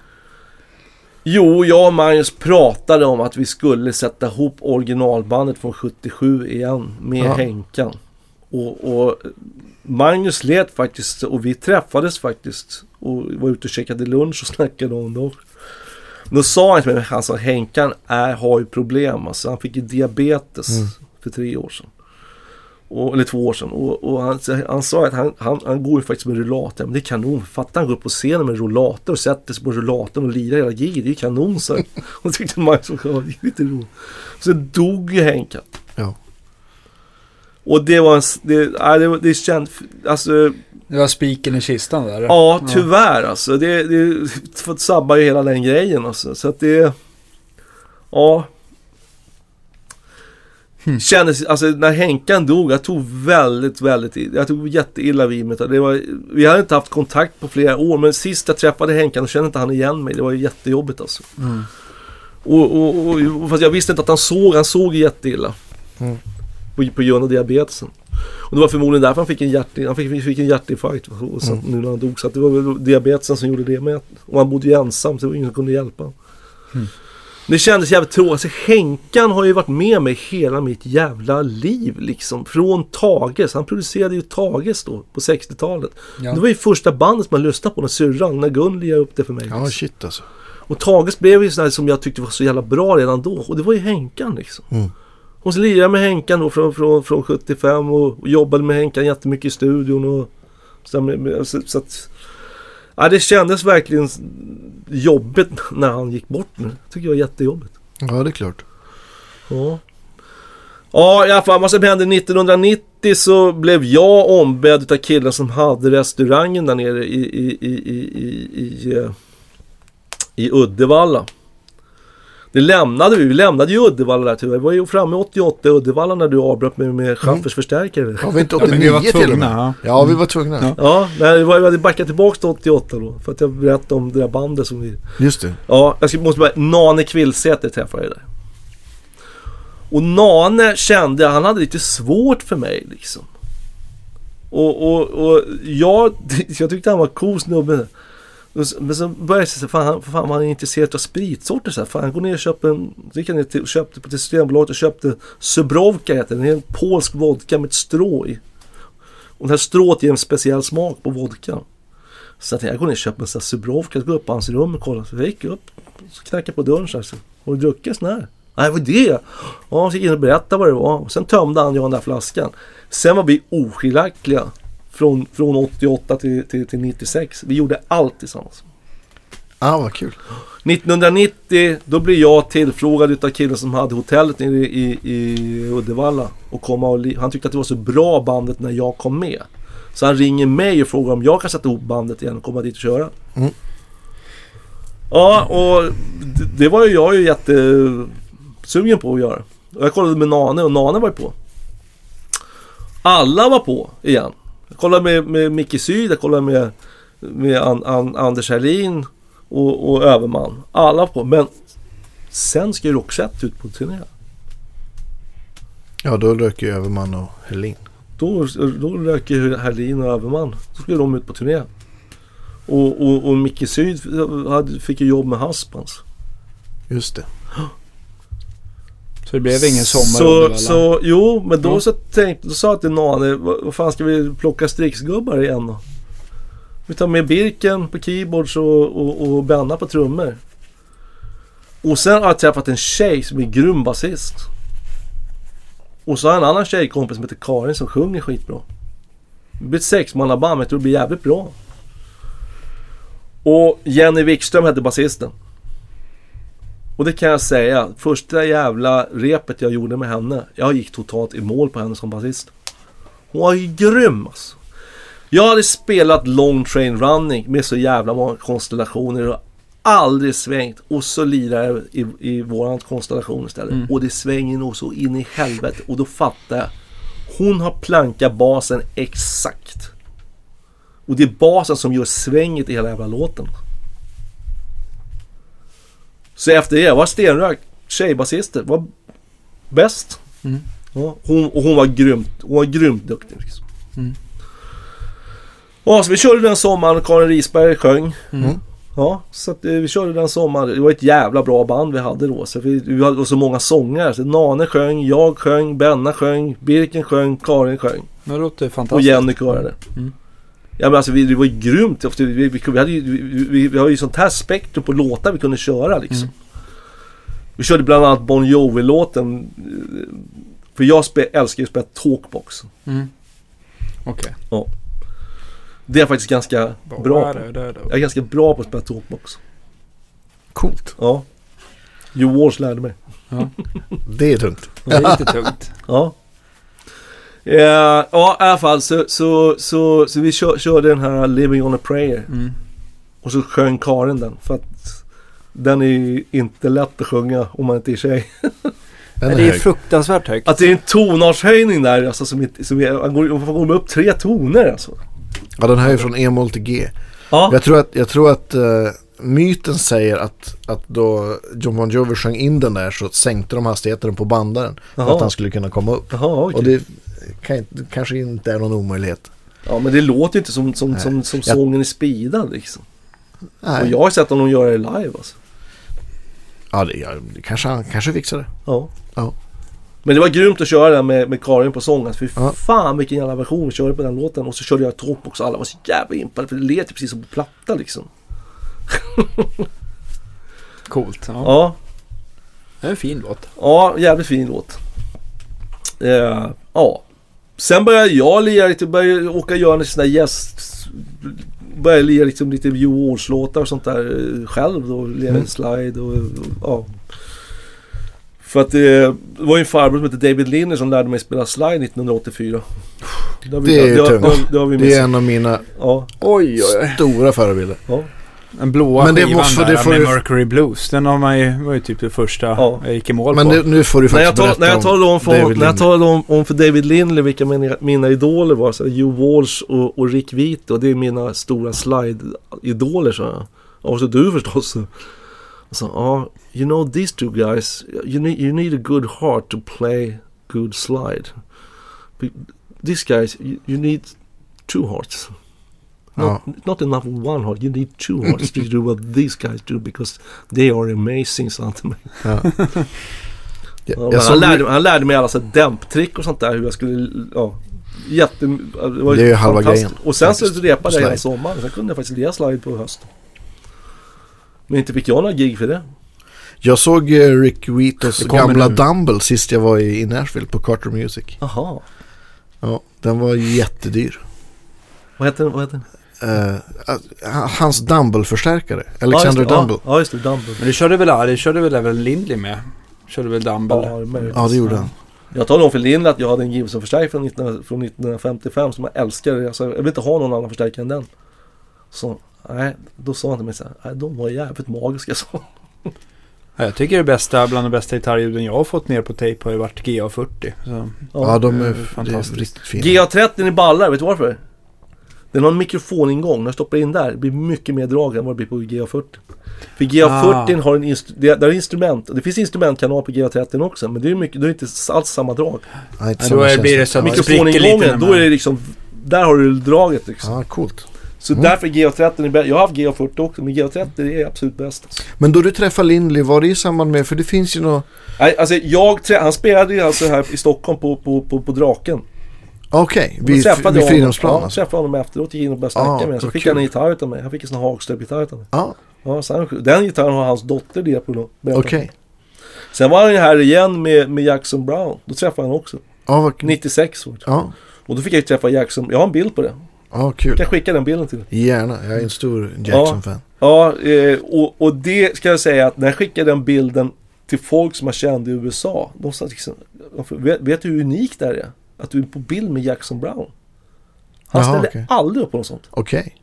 Jo, jag och Magnus pratade om att vi skulle sätta ihop originalbandet från 77 igen med Ja. Henkan. Och, och Magnus lät faktiskt, och vi träffades faktiskt och var ute och käkade lunch och *laughs* snackade om det. Då sa han till mig, han sa Henkan är, har ju problem alltså. Han fick ju diabetes Mm. för tre år sedan. Och, eller två år sedan. Och, och han, han sa att han, han, han går ju faktiskt med rullator. Men det är kanon. Fatta han går upp på scenen med rullator och sätter sig på rullatorn och lirar hela giget. Det är kanon *laughs* så. Och tyckte Magnus var lite roligt. Sen dog ju Henkan. Ja. Och det var en, det, nej, det, det känd, alltså Det var spiken i kistan där. Ja, tyvärr alltså. Det, det fått sabba ju hela den grejen alltså. Så att det... Ja. Hmm. Kändes, alltså när Henkan dog, jag tog väldigt, väldigt illa. Jag tog jätteilla vid mig. Det var, vi hade inte haft kontakt på flera år, men sist jag träffade Henkan då kände inte han igen mig. Det var jättejobbigt alltså. Mm. Och, och, och, och, fast jag visste inte att han såg, han såg jätteilla. Mm. På, på grund av diabetesen. Och det var förmodligen därför han fick en, hjärt, han fick, fick en hjärtinfarkt. Och så, Mm. Nu när han dog. Så det var väl diabetesen som gjorde det med. Och han bodde ju ensam så det var ingen som kunde hjälpa. Mm. Det kändes jävligt tråkigt. Alltså, Henkan har ju varit med mig hela mitt jävla liv liksom. Från Tages. Han producerade ju Tages då på 60-talet. Ja. Det var ju första bandet som man lyssnade på när syrran, när Gun lirade upp det för mig. Ja, liksom. shit alltså. Och Tages blev ju sån här som jag tyckte var så jävla bra redan då. Och det var ju Henkan liksom. Mm. Så lirade med Henkan då från, från, från 75 och, och jobbade med Henkan jättemycket i studion. Och, så, så, att, ja, det kändes verkligen jobbigt *laughs* när han gick bort nu. tycker jag var jättejobbigt. Ja, det är klart. Ja. Ja, i alla fall vad som hände 1990 så blev jag ombedd utav killen som hade restaurangen där nere i, i, i, i, i, i, eh, i Uddevalla. Det lämnade vi. Vi lämnade ju Uddevalla där tyvärr. Vi var ju framme 88 i Uddevalla när du avbröt med, med Schaffers förstärkare. Var vi inte Ja, men vi 89 var till och med? ja. Ja, vi var tvungna. Ja. Ja, nej, vi hade backat tillbaka till 88 då. För att jag berättade om det där bandet som vi... Just det. Ja, jag ska, måste bara... Nane Kvillsäter träffade jag där. Och Nane kände jag, han hade lite svårt för mig liksom. Och, och, och jag, *laughs* jag tyckte han var cool snubbe. Men så började jag säga, fan, han, fan han är intresserad av spritsorter. Så här. Fan, han går ner och köper en, så gick han ner till, köpte på Systembolaget och köpte Subrovka heter den. Det är en polsk vodka med ett strå i. Och det här strået ger en speciell smak på vodkan. Så jag tänkte, jag går ner och köper en sån här Subrovka, så går jag upp på hans rum och kollar. Så jag gick upp, och knackade på dörren så här. Så, Har du druckit sån här? Nej, vad är det? Ja, så gick jag in och berättade vad det var. Och sen tömde han ju den där flaskan. Sen var vi oskiljaktiga. Från, från 88 till, till, till 96. Vi gjorde allt tillsammans. Ah, vad kul. 1990 då blev jag tillfrågad utav killen som hade hotellet nere i, i Uddevalla. Och komma och han tyckte att det var så bra bandet när jag kom med. Så han ringer mig och frågar om jag kan sätta ihop bandet igen och komma dit och köra. Mm. Ja, och det, det var ju jag ju jättesugen på att göra. Jag kollade med Nane och Nane var ju på. Alla var på igen. Jag kollade med, med Micke Syd, jag kollade med, med An, An, Anders Herlin och, och Överman. Alla på. Men sen ska ju Roxette ut på turné. Ja, då rök ju Överman och Helin. Då, då rök ju Herlin och Överman. Då skulle de ut på turné. Och, och, och Micke Syd hade, fick ju jobb med Haspans. Just det. Så det blev ingen sommar Så, Uddevalla. så jo, men då Ja. så tänkte, då sa jag till Nane, vad, vad fan ska vi plocka Strixgubbar igen då? Vi tar med Birken på keyboards och, och, och Benna på trummor. Och sen har jag träffat en tjej som är grym basist. Och så har jag en annan tjejkompis som heter Karin som sjunger skitbra. Det blir ett sexmannaband, men jag tror det blir jävligt bra. Och Jenny Wikström hette basisten. Och det kan jag säga, första jävla repet jag gjorde med henne, jag gick totalt i mål på henne som basist. Hon var ju grym alltså. Jag hade spelat long train running med så jävla många konstellationer och aldrig svängt. Och så lirar jag i, i våran konstellation istället. Mm. Och det svänger nog så in i helvete. Och då fattar jag. Hon har plankat basen exakt. Och det är basen som gör svänget i hela jävla låten. Så efter det var stenrök tjejbasister. Var bäst. Mm. Ja, hon, och hon var grymt, hon var grymt duktig. Liksom. Mm. Ja, så vi körde den sommaren. Karin Risberg sjöng. Mm. Ja, så att, eh, vi körde den sommaren. Det var ett jävla bra band vi hade då. Så vi, vi hade så många sångare. Så Nane sjöng, jag sjöng, Benna sjöng, Birken sjöng, Karin sjöng. Det låter Och fantastiskt. Jenny körade. Mm. Ja men alltså vi, det var ju grymt. Vi, vi, vi, vi, hade ju, vi, vi, vi har ju sånt här spektrum på låtar vi kunde köra liksom. Mm. Vi körde bland annat Bon Jovi-låten. eh, För jag spe, älskar ju att spela talkbox. Mm. Okej. Det är jag faktiskt ganska bra på. Jag är ganska bra på att spela talkbox. Coolt. Ja. Joe Walsh lärde mig. Ja. *laughs* Det är tungt. Det är lite tungt. Ja. Eh, ja, i alla fall så, så, så, så vi kör, körde den här Living on a prayer. Mm. Och så sjöng Karin den. För att den är ju inte lätt att sjunga om man inte är tjej. *laughs* Den Men är det är hög. fruktansvärt högt. Att det är en tonartshöjning där alltså som, som är, man går, man får gå upp tre toner alltså. Ja, den här är från E-moll till G. Ja, Jag tror att, jag tror att eh, myten säger att, att då John Bon Jovi sjöng in den där så sänkte de hastigheten på bandaren. För Jaha. att han skulle kunna komma upp. Jaha, okej. Och det kan, kanske inte är någon omöjlighet. ja men det låter ju inte som, som, Nej. som, som Jag- sången i speedad liksom. Och Nej. jag har sett honom göra det live alltså. Ja, det, ja, det kanske han kanske fixar det. Ja. Ja. Men det var grymt att köra den med, med Karin på sång. Alltså, fy Ja. fan vilken jävla version vi körde på den låten. Och så körde jag talkbox och alla var så jävla impade. För det lät ju precis som på platta liksom. *laughs* Coolt. Ja. Ja, Det är en fin låt. ja jävligt fin låt. Eh, ja. Sen började jag lira lite, började åka och göra sådana gäst... Började lira liksom lite Joe och sånt där eh, själv då. Lira Mm. slide och, och ja. För att det, det var ju en farbror som hette David Linner som lärde mig spela slide 1984. Det, har vi, Det är har- tungt. det, har- det har vi Det är en av mina Ja, Oj, oj, oj. stora förebilder. ja. Den blåa Men det skivan måste- där det får med du- Mercury Blues. Den har man ju, var ju typ det första Ja. jag gick i mål Men på. det, nu får du När jag, faktiskt berätta när jag talade om, för, David när jag talade om, om för David Lindley vilka mina, mina idoler var, så här, Hugh Walsh och, och Rick Vito, det är mina stora slide-idoler så jag. Och så du förstås. Och så, ja, you know these two guys, you need, you need a good heart to play good slide. But these guys, you, you need two hearts. Not, not enough one heart, you need two hearts to do what these guys do because they are amazing, mig. *laughs* Ja. Ja, jag han, lärde, han lärde mig alla så dämptrick och sånt där hur jag skulle, ja Jätte, det, var Det är ju halva grejen, Och sen så faktiskt, repade jag hela sommaren. Sen kunde jag faktiskt lira slide på hösten. Men inte fick jag några gig för det. jag såg eh, Rick kommer gamla nu. Dumble sist jag var i, Nashville på Carter Music. Jaha. Ja, den var jättedyr. Vad heter den? Vad heter den? Eh, hans Dumble-förstärkare, ja, Alexander det. Dumble. Ja, ja, just det. Dumble. Men det körde väl, ja, det körde väl även Lindley med? Körde väl Dumble? Ja, det är. Ja, det gjorde han. Jag talade om för Lindle att jag hade en Gibson-förstärkare från, 19, från 1955 som jag älskade. Alltså, jag vill inte ha någon annan förstärkare än den. Så, nej, då sa han till mig så här, nej, de var jävligt magiska *laughs* så. Ja, jag tycker det bästa, bland de bästa gitarrljuden jag har fått ner på tejp har ju varit GA40. Så. Ja, de är, är det är fantastiskt. riktigt fina. GA30 i ballar, vet du varför? Den har en mikrofoningång, när jag stoppar in där, det blir mycket mer drag än vad det blir på GA40. För GA40 Ah. har en instru- det, det är instrument, det finns instrumentkanal på GA30 också, men det är, mycket, det är inte alls samma drag. Nej, inte samma då är- blir det så Mikrofoningången, då är det liksom, där har du draget liksom. Ja, coolt. Så Mm. därför är GA30 är bäst. Jag har haft GA40 också, men GA30 är absolut bäst. Men då du träffade Lindley, var det i samband med, för det finns ju något... Nej, alltså jag, han spelade ju alltså här i Stockholm på, på, på, på Draken. Okej, då vid, träffade vid jag Fridhemsplan. Ja, alltså. träffade honom efteråt, gick in och började snacka Ah, med honom. Så fick kul. han en gitarr utav mig. Han fick en sån här Hagström-gitarr utav mig. Ja, Ja, han, den gitarren har hans dotter det på okej. Sen var han ju här igen med, med Jackson Brown. Då träffade han också. Ja, vad kul. 96 var det. Ja, Och då fick jag ju träffa Jackson. Jag har en bild på det. ja, Jag kul. kan skicka den bilden till dig. Gärna, jag är en stor Jackson-fan. Ja, eh, och, och det ska jag säga att när jag skickade den bilden till folk som jag kände i USA. De sa liksom, vet, vet du hur unikt det här är? Att du är på bild med Jackson Brown. Han Jaha, ställde okej. aldrig upp på något sånt. Okej.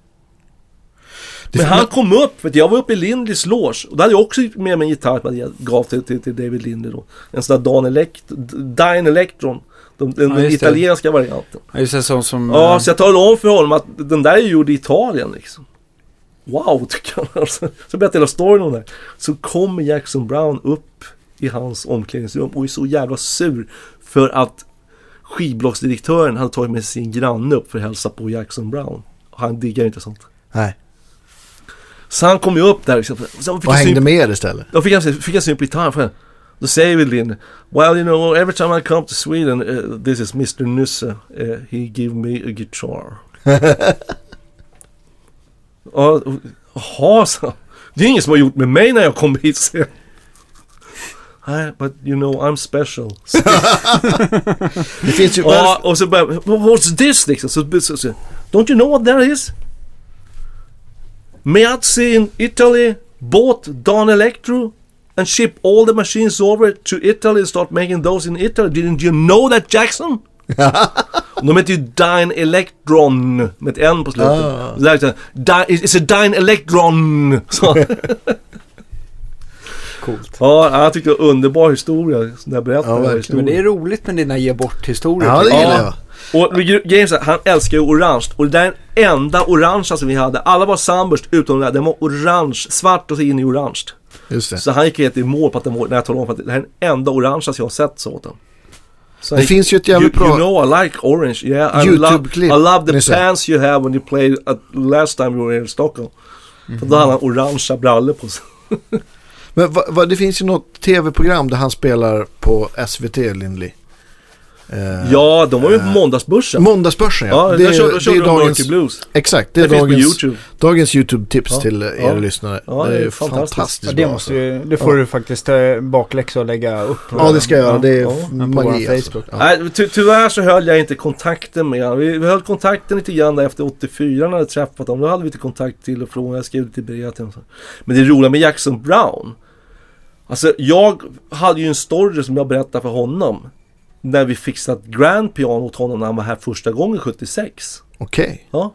Det Men han kom upp, för jag var uppe i Lindleys loge. Och då hade jag också med mig en gitarr som jag gav till, till, till David Lindley då. En sån där Dan Elect Dine Electron. De, den, Ja, den det. italienska varianten. Ja, Just det, sån som... Ja, eh, så jag talade om för honom att den där är gjord i Italien liksom. Wow, *laughs* tycker han. Alltså, så berättade hela storyn om det. Så kommer Jackson Brown upp i hans omklädningsrum och är så jävla sur för att skivbolagsdirektören hade tagit med sin granne upp för att hälsa på Jackson Brown. Han diggar inte sånt. Nej, Så han kom ju upp där liksom. Så fick och hängde med istället. Då fick jag, fick jag syn på gitarren. Då säger vi Linn. Well you know every time I come to Sweden uh, this is Mr Nusse. Uh, he give me a guitar. *laughs* Jaha, så. Det är ingen som har gjort med mig när jag kom hit. Så. Nej, but you know I'm special. Det finns ju... Ja, och så börjar What's this liksom? Så, så, så, Don't you know what that is? Meazzi in Italy bought Don Electro and shipped all the machines over to Italy and start making those in Italy. Didn't you know that Jackson? De heter ju Dine Electron med ett N på slutet. Ah. Det där är så här, Di- It's a Dine Electron! *laughs* *laughs* Coolt. Ja, jag tyckte det var en underbar historia när jag berättade Ja, den här historien. Men det är roligt med dina ge bort-historier. Ja, det gillar Ja. jag. Och gre- grejen är han älskar ju orange. Och det där är den enda orangea som vi hade. Alla var Sunburst utom den där. Den var orange, svart och så in i orange. Just det. Så han gick helt i mål på att den var, när jag talade om att det här är den enda orangea jag har sett så åt den. Så Det han finns ju ett jävligt bra- You know I like orange. Yeah, I love, YouTube-klipp, I love the Nisse. pants you have when you played at last time you were in Stockholm. För då hade han orangea brallor på sig. *laughs* Men va, va, det finns ju något tv-program där han spelar på SVT, Lindley. Eh, Ja, de var ju på eh, måndagsbörsen. Måndagsbörsen ja. Ja, det, där körde, det är de dagens, Blues. exakt, det Det är på dagens, YouTube. dagens YouTube-tips Ja, till er ja. lyssnare. Ja, det det är fantastiskt. fantastiskt Ja, det, bra, måste alltså. ju, det får du faktiskt eh, bakläxa och lägga upp. Ja, det ska jag göra. Det är Ja, magi alltså. Nej, ty tyvärr så höll jag inte kontakten med honom. Vi vi höll kontakten lite grann efter 84 när jag hade träffat honom. Då hade vi lite kontakt till och från. Jag skrev lite brev till honom. Men det roliga med Jackson Brown. Alltså jag hade ju en story som jag berättade för honom. När vi fixade ett grand piano åt honom när han var här första gången 76. Okej. Ja.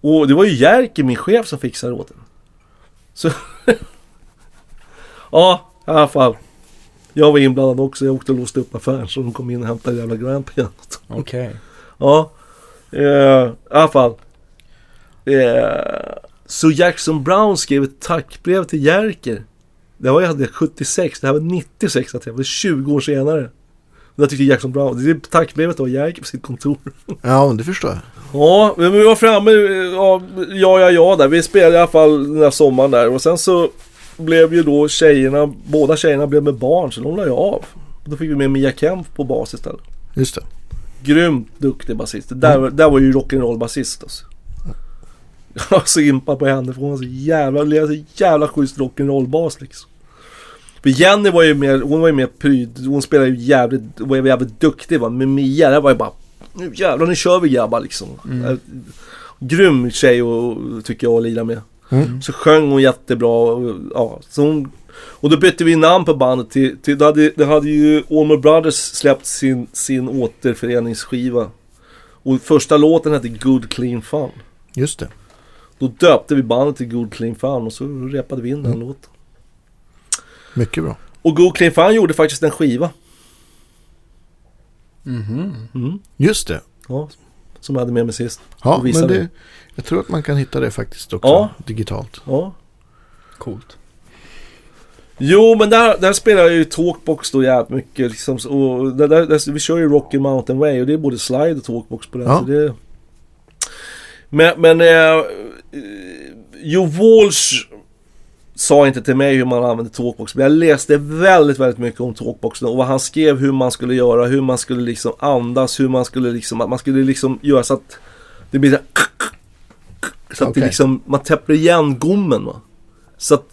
Och det var ju Jerker, min chef, som fixade det åt den. Så... *laughs* ja, i alla fall. Jag var inblandad också. Jag åkte och låste upp affären så de kom in och hämtade jävla grandpianot. Okej. *laughs* Ja, eh, i alla fall. Eh, så Jackson Brown skrev ett tackbrev till Jerker. Det var jag hade 76, det här var 96 att jag var 20 år senare. Det tyckte Jackson Brown, det tackbrevet var Jerker på sitt kontor. Ja, det förstår jag. Ja, men vi var framme, ja, ja, ja, ja där. Vi spelade i alla fall den här sommaren där och sen så blev ju då tjejerna, båda tjejerna blev med barn så de la ju av. Då fick vi med Mia Kemp på bas istället. Just det. Grymt duktig basist. Där, där var ju rock'n'roll basist alltså. *laughs* Jag så impad på henne för hon var så jävla, så jävla schysst rock'n'roll bas liksom. För Jenny var ju mer, hon var ju mer pryd, hon spelade ju jävligt, var ju jävligt duktig va. Men Mia det var ju bara, nu jävlar nu kör vi grabbar liksom. Mm. Grym tjej och, tycker jag att lira med. Mm. Så sjöng hon jättebra. Och, ja, så hon, och då bytte vi namn på bandet till, till då, hade, då hade ju Allman Brothers släppt sin, sin återföreningsskiva. Och första låten hette Good Clean Fun. Just det. Då döpte vi bandet till Good Clean Fun och så repade vi in den Mm. låten. Mycket bra. Och Good Clean Fun gjorde faktiskt en skiva. Mhm. Mm. Just det. Ja, som jag hade med mig sist. Ja, men det. jag tror att man kan hitta det faktiskt också Ja. digitalt. Ja. Coolt. Jo, men där, där spelar jag ju Talkbox då jävligt mycket. Liksom, så- och där, där, där, vi kör ju Rocky Mountain Way och det är både slide och Talkbox på den. Ja. Så det... Men, men eh, eh, Joe Walsh sa inte till mig hur man använde Talkbox. Men jag läste väldigt, väldigt mycket om Talkbox och vad han skrev hur man skulle göra, hur man skulle liksom andas, hur man skulle liksom, att man skulle liksom göra så att det blir så, så att det Okej. liksom, man täpper igen gommen va. Så att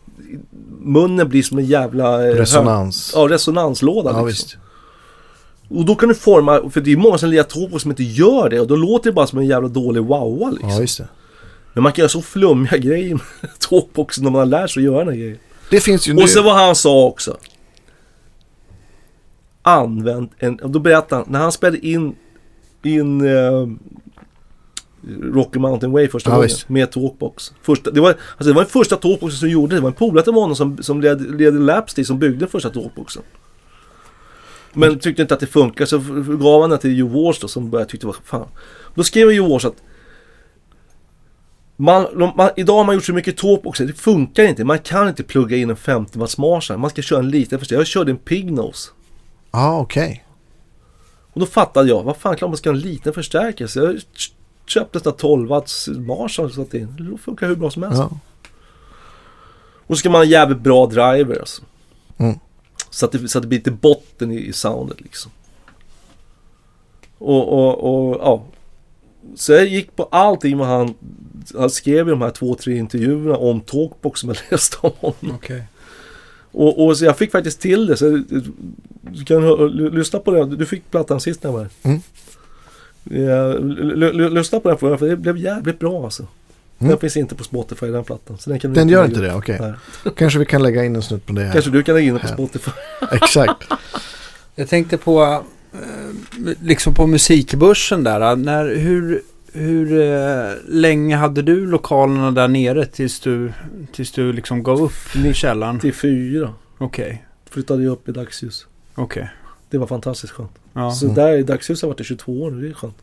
munnen blir som en jävla... eh, Resonans. Ja, resonanslåda Ja, liksom. visst. Och då kan du forma, för det är många som lirar Talkbox som inte gör det och då låter det bara som en jävla dålig wowa liksom. Ja, just det. Men man kan göra så flummiga *laughs* grejer med Talkboxen när man har lärt sig att göra den här grejen. Det finns ju nu. Och så vad han sa också. Använd en, då berättade han, när han spelade in, in eh, Rocky Mountain Way första Ja, gången visst. med Talkbox. Första, det, var, alltså det var den första Talkboxen som gjorde det. Det var en polare till honom som, som ledde, ledde Lapstee som byggde den första Talkboxen. Men tyckte inte att det funkar så gav han den till Joe Walsh då som började tyckte var fan. Då skrev Joe Walsh att man, de- man, idag har man gjort så mycket talkboxar, det funkar inte. Man kan inte plugga in en 50 watts Marshall. Man ska köra en liten förstärkare. Jag körde en Pignose. Ja, okej. Och då fattade jag, vad fan klart man ska ha en liten förstärkare. Så jag köpte en sån här 12 watts Marshall och satte in. Det funkar hur bra som helst. Ja. Och så ska man ha jävligt bra driver alltså. Mm. Så, att det, så att det blir lite botten i, i soundet liksom. Och, och, och ja. Så jag gick på allting vad han, han skrev i de här två, tre intervjuerna om Talkbox som jag *laughs* läste om honom. Okej. Och, och så jag fick faktiskt till det. Så du kan lyssna på det. Du fick plattan sist när jag var här. Mm. Lyssna på den för för det blev jävligt bra alltså. Mm. Den finns inte på Spotify den plattan. Så den kan Den gör inte det, okej. Nej. *laughs* Kanske vi kan lägga in en snutt på det här. Kanske du kan lägga in den på. Spotify. Exakt. Jag tänkte på, liksom på musikbörsen där. När, hur hur eh, länge hade du lokalerna där nere tills du, tills du liksom gav upp i källaren? 94 Okej, flyttade jag upp i dagsljus. okej. Det var fantastiskt skönt. Ja, Så där i dagsljus har jag varit i 22 år nu. Det är skönt.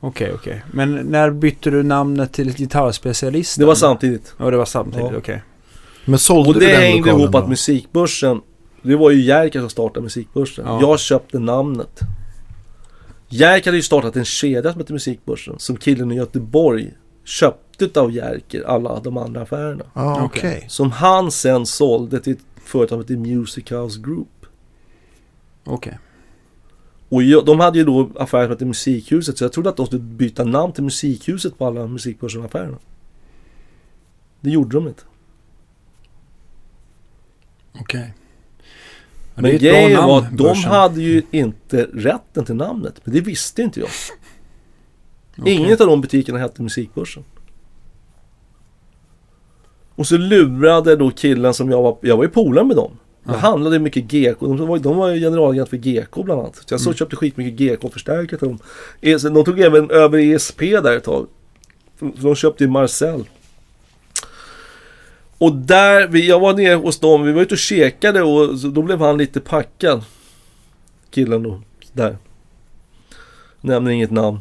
okej, okej. Men när bytte du namnet till gitarrspecialist? Det var samtidigt. Ja, det var samtidigt, Ja. okej. Men sålde Och du det den hängde lokalen ihop att musikbörsen Det var ju Jerker som startade musikbörsen. Ja. Jag köpte namnet. Jerker hade ju startat en kedja som heter Musikbörsen. Som killen i Göteborg köpte av Jerker alla de andra affärerna. Ja, Okej. okej. Som han sen sålde till ett företag som heter Music House Group. Okej. Och jag, de hade ju då affärer som hette Musikhuset. Så jag trodde att de skulle byta namn till Musikhuset på alla Musikbörsen-affärerna. Det gjorde de inte. Okej. Ja, det är Men grejen namn, var att de Börsen. hade ju inte rätten till namnet. Men det visste inte jag. *laughs* Okej. Ingen av de butikerna hette Musikbörsen. Och så lurade då killen som jag var, jag var ju polare med dem. Jag Ja. handlade mycket GK, de var, de var ju generalagent för GK bland annat. Så jag så Mm. köpte skitmycket GK-förstärkare till dem. ES De tog även över ESP där ett tag. De köpte ju Marcel. Och där, vi, jag var nere hos dem, vi var ute och käkade och då blev han lite packad. Killen då, där. Nämner inget namn.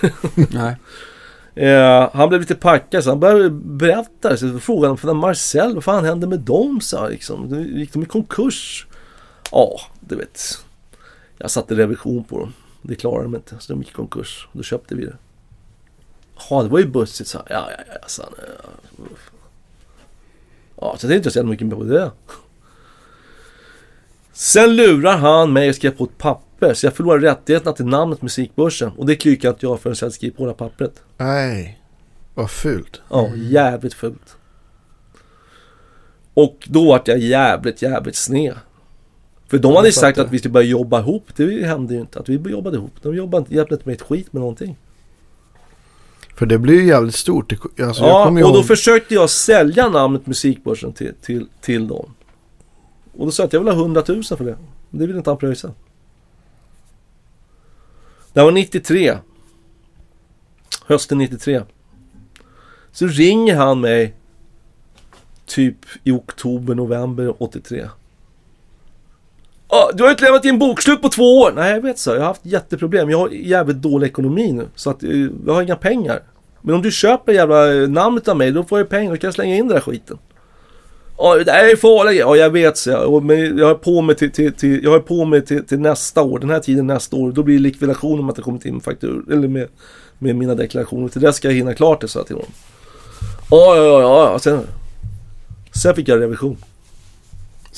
*laughs* Nej. Eh, han blev lite packad så han började berätta. Så frågade han för Marcel, vad fan hände med dem? Så liksom. Gick de i konkurs? Ja, du vet. Jag satte revision på dem. Det klarade de inte, så de gick i konkurs. Då köpte vi det. Ja, det var ju bussigt, så här. Ja, ja, ja, så han, ja. Ja, så jag tänkte inte så mycket mer på det. Sen lurar han mig och skrev på ett papper. Så jag förlorar rättigheterna till namnet Musikbörsen. Och det klickar inte jag förrän jag skriver på det här pappret. Nej, vad fult. Ja, jävligt fult. Och då vart jag jävligt, jävligt sned. För de hade ju sagt att vi skulle börja jobba ihop. Det hände ju inte. Att vi jobbade ihop. De jobbade inte, hjälpte inte med ett skit med någonting. För det blir ju jävligt stort. Alltså, ja, och då ihåg- försökte jag sälja namnet Musikbörsen till, till, till dem. Och då sa jag att jag vill ha 100 000 för det. Men det vill inte han pröjsa. Det var 93. Hösten 93. Så ringer han mig typ i oktober, november 83. Ah, du har inte lämnat in bokslut på två år. Nej, jag vet så. Jag har haft jätteproblem. Jag har jävligt dålig ekonomi nu. Så att eh, jag har inga pengar. Men om du köper jävla eh, namnet av mig, då får jag pengar. Då kan jag slänga in den där skiten. Ja, det här är farligt. Ja, jag vet så. jag. Men jag har på mig till, till, till, jag har på mig till, till nästa år. Den här tiden nästa år. Då blir det likvidation om att det kommit in faktur. Eller med, med mina deklarationer. Till det ska jag hinna klart det, sa jag till honom. Ja, ja, ja, ja. ja. Sen, sen fick jag revision.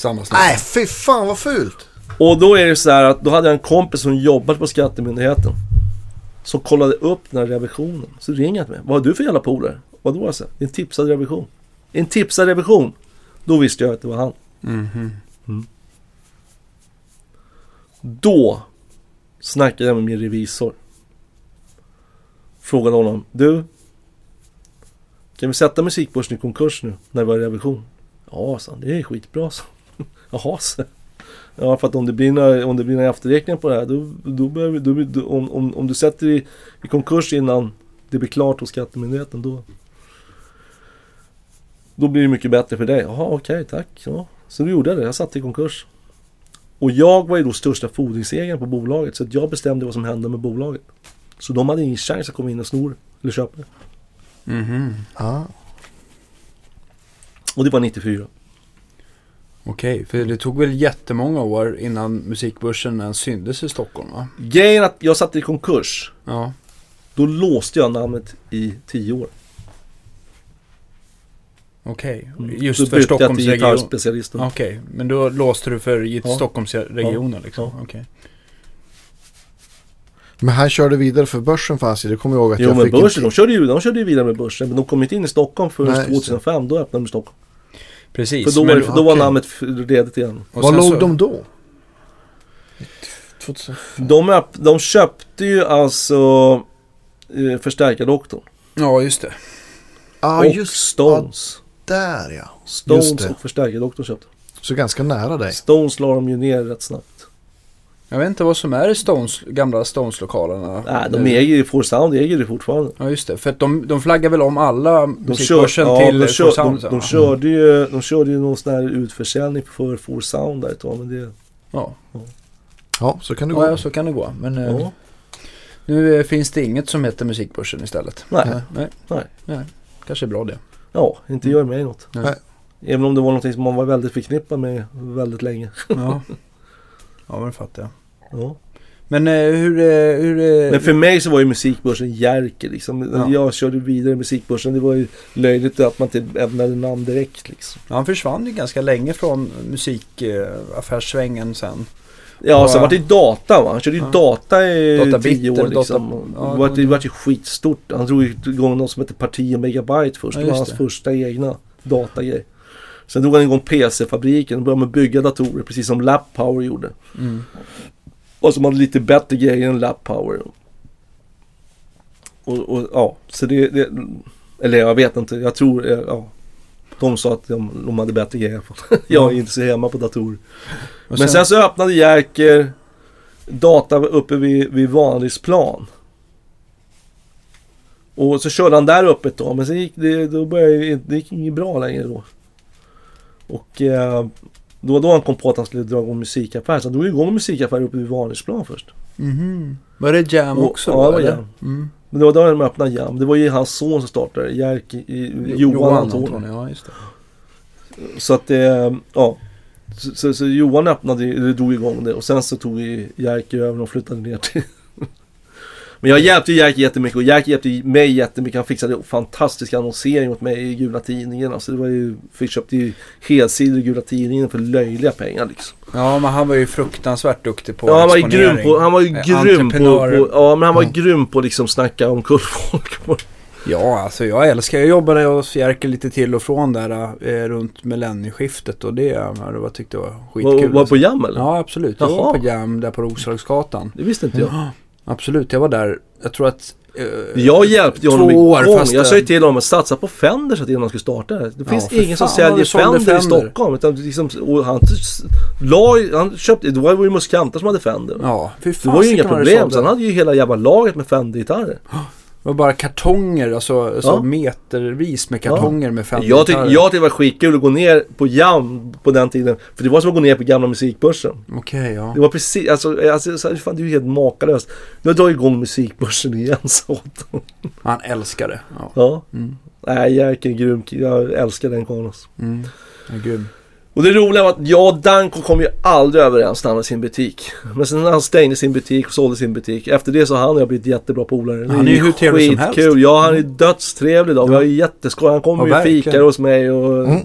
Samma sak. Nej, fy fan vad fult. Och då är det så här att då hade jag en kompis som jobbade på Skattemyndigheten. Som kollade upp den här revisionen. Så ringer han till mig. Vad har du för jävla polare? Vadå? Jag sa, Det är en tipsad revision. En tipsad revision. Då visste jag att det var han. Mhm. Då snackade jag med min revisor. Frågade honom. Du. Kan vi sätta musikbörsen i konkurs nu när vi har revision? Ja, sa han. Det är skitbra, så. Jaha, så. Ja, för att om det blir några, om det blir några efterräkningar på det här. Då, då behöver, då, om, om, om du sätter i, i konkurs innan det blir klart hos Skattemyndigheten. Då, då blir det mycket bättre för dig. Jaha, okej, tack. Ja. Så då gjorde jag det. Jag satte i konkurs. Och jag var ju då största fordringsägaren på bolaget. Så att jag bestämde vad som hände med bolaget. Så de hade ingen chans att komma in och sno det, Eller köpa det. Mhm. Ja. Och det var 94. Okej, för det tog väl jättemånga år innan musikbörsen ens syntes i Stockholm va? Grejen att jag satte i konkurs. Ja. Då låste jag namnet i 10 år. Okej, Mm. just Då för bytte jag till Stockholmsregionen. Okej, men då låste du för i Ja. Stockholmsregionen liksom? Ja. Okej. Men han körde vidare för börsen fanns ju. Det kommer jag ihåg att Jo jag men fick en börsen, de tid- körde ju de körde ju vidare med börsen. Men de kom inte in i Stockholm förrän Nej, just det. 2005. Då öppnade de Stockholm. Precis. För då, men- då var okej. namnet redigt igen. och Var sen låg så- de då? 2000. De, öpp, de köpte ju alltså eh, förstärkardoktorn. Ja, just det. Ja, och just Stones. där ja. Stones Just det. och förstärkardoktorn köpte. Så ganska nära dig. Stones la de ju ner rätt snabbt. Jag vet inte vad som är i Stones, gamla Stones-lokalerna. Nej, de nu. äger ju, For Sound äger det fortfarande. Ja, just det. För att de, de flaggar väl om alla De, kör, musikbörsen ja, till de, kör, de, Sound. de, va? körde ju, de körde ju någon sån här utförsäljning för For Sound där ett tag. Men det, Ja. Ja, så kan det gå. ja, så kan det gå. Men eh, ja. nu eh, finns det inget som heter musikbörsen istället. Nej. Nej. Nej. Nej. Kanske är bra det. ja, inte gör mig något. Nej. Även om det var någonting som man var väldigt förknippad med väldigt länge. Ja. *laughs* ja, men det fattar jag. Ja. Men eh, hur... eh, hur eh, Men för mig så var ju musikbörsen Jerker liksom. Ja. Jag körde vidare i musikbörsen. Det var ju löjligt att man inte ämnade namn direkt liksom. Han försvann ju ganska länge från musikaffärssvängen sen. Ja, Ja. sen var det ju data va. Han körde ju Ja. data i Data tio år liksom. Data- det, ja, var, det- det var ju skitstort. Han drog igång något som hette Parti och Megabyte först. Ja, det var hans det. första egna datagrej. Sen drog han igång PC-fabriken och började med att bygga datorer precis som Lap Power gjorde. Mm. Och som hade lite bättre grejer än Lap Power. Och, och ja, så det, det... Eller jag vet inte, jag tror... eh, Ja, de sa att de, de hade bättre grejer. *laughs* Jag är inte så hemma på datorer. Men sen så öppnade Jerker data uppe vid, vid Vanlisplan. Och så körde han där uppe tag, men sen gick det, då började, det gick inget bra längre då. Och eh, då, då han kom på att han skulle dra igång musikaffär. Så han drog igång musikaffär uppe vid Vanhusplan först. Mhm. Var det Jam Och- också ja, det var? Jam. Mm. Men det var då de öppnade Jam. Det var ju hans son som startade Jerk, i, Johan Antoni. Ja, just det. Så att det, ja. Så, så, så Johan öppnade, eller drog igång det och sen så tog Jerker över och flyttade ner till Men jag hjälpte Jerker jättemycket och Jerker hjälpte mig jättemycket. Han fixade fantastisk annonsering åt mig i Gula Tidningen. Alltså det var ju, vi köpte ju helsidor i Gula Tidningen för löjliga pengar liksom. Ja, men han var ju fruktansvärt duktig på Ja, han var ju grym på, han var ju Eh, grym på, på, ja men han var ju grym på att liksom snacka om kullfolk. Ja, alltså jag älskar, jag jobbade hos Jerker lite till och från där eh, runt millennieskiftet och det, det var, tyckte jag var skitkul. Var, var alltså. på Jam eller? Ja, absolut. Jag var Jaha. på Jam där på Roslagsgatan. Det visste inte jag. Ja, absolut. Jag var där, jag tror att... eh, Jag hjälpte honom Två år, igång. fast Jag det- sa ju till honom att satsa på Fender så att innan han skulle starta det. Det finns för ingen som fan säljer sålde Fender, i Fender. Stockholm. Utan liksom, han, la, han köpte, det var ju musikanter som hade Fender. Ja, fy det fan. var ju inga problem. Så han hade ju hela jävla laget med Fender-gitarrer. *gasps* Det var bara kartonger, alltså, alltså Ja. metervis med kartonger med fem Jag gitarrer. jag tyckte det var skitkul att gå ner på Jam på den tiden. För det var som att gå ner på gamla musikbörsen. Okej, ja. Det var precis, alltså, alltså så, fan, det är ju helt makalöst. Nu har jag dragit igång musikbörsen igen *laughs* så. Han älskar det. Ja. Ja. Mm. Nej, är grym. Jag älskar den karln alltså. Mm. Ja, grym. Och det roliga var att jag och Danko kom ju aldrig överens när han hade sin butik. Men sen när han stängde sin butik och sålde sin butik. Efter det så har han och jag blivit jättebra polare. Han är ju hur trevlig som helst. skitkul. Ja, han är dödstrevlig idag. Vi har ju jätteskoj. Han kommer Ja, ju fikar hos mig och... Mm.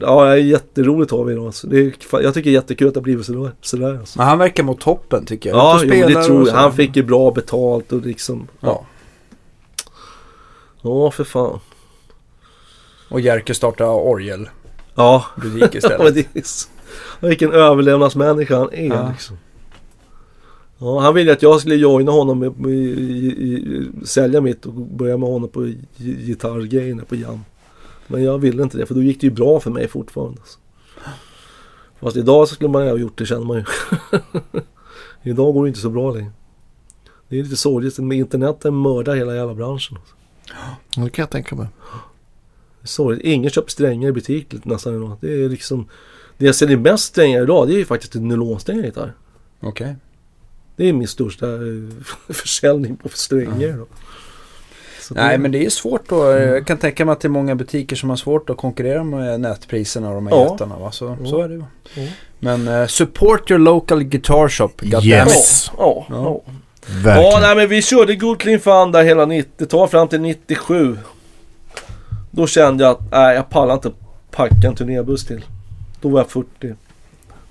Ja, det är jätteroligt har vi idag. alltså. det är, Jag tycker det är jättekul att det har blivit sådär. sådär alltså. Men han verkar må toppen tycker jag. Ja, jo, det tror jag. Han fick ju bra betalt och liksom... Ja. Ja, för fan. Och Jerker startade orgelbutik Ja, istället. *laughs* men det är så... Vilken överlevnadsmänniska han är Ja. liksom. Ja, han ville att jag skulle joina honom med, i, i, sälja mitt och börja med honom på gi- gitarrgrejerna på Jam. Men jag ville inte det för då gick det ju bra för mig fortfarande. Alltså. Fast idag så skulle man ju ha gjort det känner man ju. *laughs* idag går det inte så bra längre. Det är lite sorgligt. Med interneten mördar hela jävla branschen. Alltså. Ja, Det kan jag tänka mig. Det är sorgligt. Ingen köper strängar i butik nästan idag. Det är liksom... Det jag säljer mest strängar idag det är ju faktiskt en nylonsträngar gitarr. Okej. Det är min största eh, *laughs* försäljning på strängar idag. Så Nej det- men det är svårt då. Jag kan tänka mig att det är många butiker som har svårt att konkurrera med nätpriserna och de här Ja. jättarna va. Så, Ja. så är det ju. Ja. Men eh, support your local guitar shop. goddammit. Yes. Ja, ja, Ja. ja. Verkligen. ja nej, men vi körde Good Clean Fun där hela 90-talet fram till 97. Då kände jag att nej, jag pallar inte packa en turnébuss till. Då var jag 40.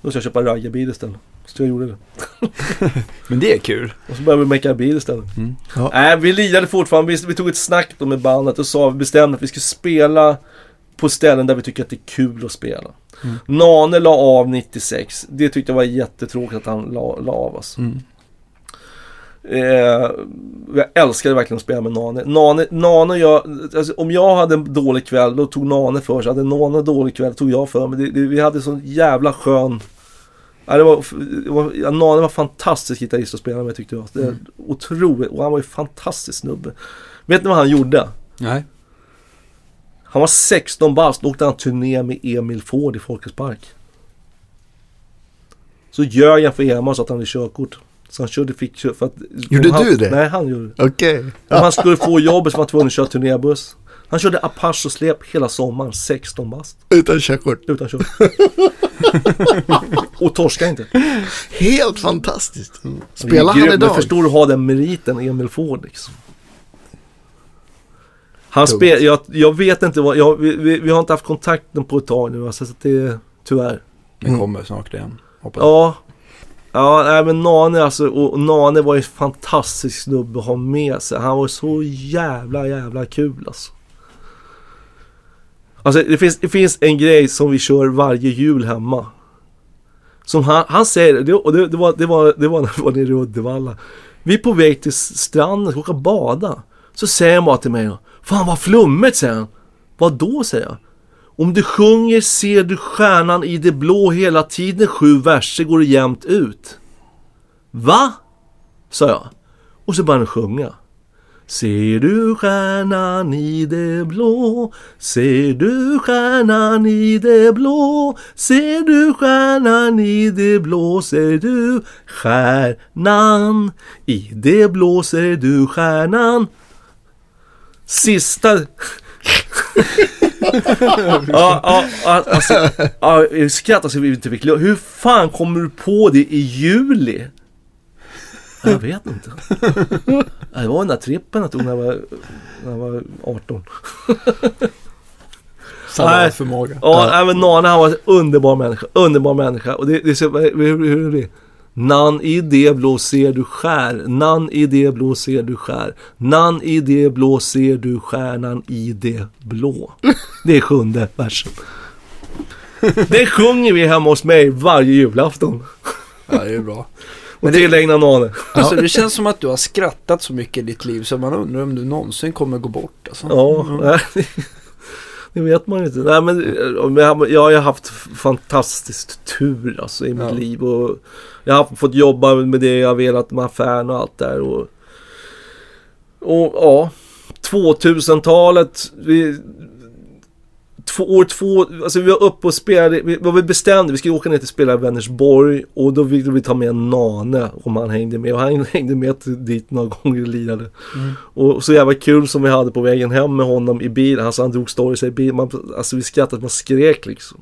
Då ska jag köpa raggarbil istället. Så jag gjorde det. *laughs* Men det är kul. Och så började vi mecka bil istället. Mm. Ja. Nej, vi lirade fortfarande. Vi, vi tog ett snack då med bandet och sa, bestämde att vi skulle spela på ställen där vi tycker att det är kul att spela. Mm. Nane la av 96. Det tyckte jag var jättetråkigt att han la, la av oss. Mm. Eh, jag älskade verkligen att spela med Nane. Nane, Nane jag, alltså, om jag hade en dålig kväll då tog Nane för sig. Hade Nane en dålig kväll tog jag för mig. Det, det, vi hade sån jävla skön... Ja, det var, det var, Nane var fantastisk gitarrist att spela med tyckte jag. Det Mm. Otroligt. Och han var ju fantastisk snubbe. Vet ni vad han gjorde? Nej. Han var 16 bast och åkte han turné med Emil Ford i Folkets Park. Så ljög han för Emil så att han hade körkort. Så han körde, fick för att... Gjorde han, du det? Nej, han gjorde det. Okej. Om han skulle få jobbet så var han tvungen att köra turnébuss. Han körde Apache och släp hela sommaren, 16 bast. Utan körkort. Utan kör. *laughs* och torska inte. Helt fantastiskt. Är Spelar han Men idag? förstår du ha den meriten, Emil Ford liksom. Han spel, jag, jag vet inte vad, jag, vi, vi, vi har inte haft kontakten på ett tag nu alltså, så att det, tyvärr. Det Mm. kommer snart igen. Hoppas. Ja. Ja, nej men Nane alltså, och, Nane var ju en fantastisk snubbe att ha med sig. Han var så jävla, jävla kul alltså. Alltså det finns, det finns en grej som vi kör varje jul hemma. Som han, han säger, det, och det, det, var, det, var, det var när vi var nere i Uddevalla. Vi är på väg till stranden, ska åka och bada. Så säger han bara till mig Fan vad flummigt säger han. Vadå säger jag. Om du sjunger ser du stjärnan i det blå hela tiden, sju verser går det jämnt ut. Va? Sa jag. Och så började han sjunga. Ser du stjärnan i det blå? Ser du stjärnan i det blå? Ser du stjärnan i det blå? Ser du stjärnan i det blå? Ser du stjärnan? Sista... *laughs* *laughs* ja, ja, ja, alltså, ja, jag skrattar så vi inte fick. Hur fan kommer du på det i juli? Jag vet inte. Det var den där trippen jag tog när jag var, när jag var 18. Nej. förmåga. Ja, men Nane han var en underbar människa. Underbar människa. Och det, det så, hur, hur är det? Nan i det blå ser du skär, nan i det blå ser du skär, nan i det blå ser du stjärnan i det blå. Det är sjunde versen. Det sjunger vi hemma hos mig varje julafton. Ja, det är bra. Och tillägnar Nane. Alltså det känns som att du har skrattat så mycket i ditt liv så man undrar om du någonsin kommer gå bort. Alltså. Ja, nej, det vet man ju inte. Nej, men eh, jag, har ju haft fantastisk tur alltså, i mitt Ja. liv. Och jag har fått jobba med det jag velat med affären och allt där. Och, och ja, 2000-talet. Vi, två, år två, alltså vi var uppe och spelade, vi, vad vi bestämde, vi skulle åka ner till spela i Vänersborg och då ville vi ta med Nane om han hängde med och han *laughs* hängde med dit några gånger och lirade. Och så jävla kul som vi hade på vägen hem med honom i bilen, alltså han drog stories i bilen, man, alltså vi skrattade, man skrek liksom.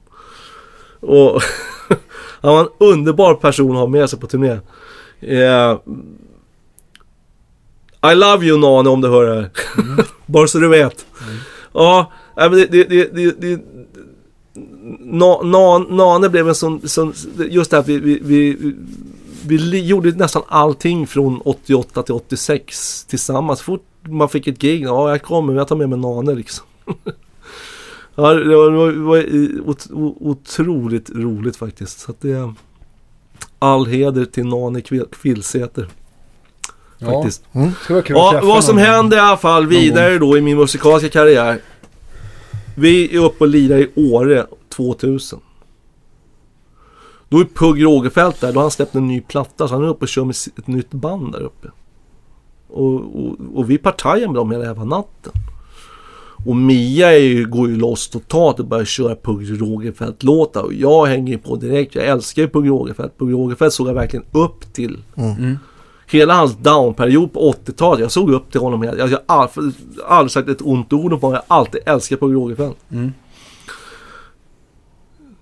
Och *laughs* han var en underbar person att ha med sig på turné. Eh, I love you Nane om du hör det här. *laughs* Bara så du vet. Ja, nej, men det, det, det, det, Na, na, Nane blev en sån, sån just det här vi, vi, vi, vi gjorde nästan allting från 88 till 86 tillsammans. Så fort man fick ett gig, ja jag kommer, jag tar med mig Nane liksom. *laughs* ja, det var, det var, otroligt roligt faktiskt. Så att det, all heder till Nane Kvill- Kvillsäter faktiskt. Mm. Ja, att träffa vad som någon. hände i alla fall vidare då i min musikaliska karriär. Vi är uppe och lirar i Åre 2000. Då är Pugh Rogefeldt där, då har han släppt en ny platta så han är uppe och kör med ett nytt band där uppe. Och, och, och vi partajar med dem hela jävla natten. Och Mia är ju, går ju loss totalt och börjar köra Pugh Rogefeldt-låtar. Och jag hänger på direkt. Jag älskar ju Pugh Rogefeldt. Pugh Rogefeldt såg jag verkligen upp till. Mm. Hela hans downperiod på 80-talet, jag såg upp till honom. hela- Jag har aldrig, aldrig sagt ett ont ord om honom. Jag har alltid älskat Pugh Rogefeldt. Mm.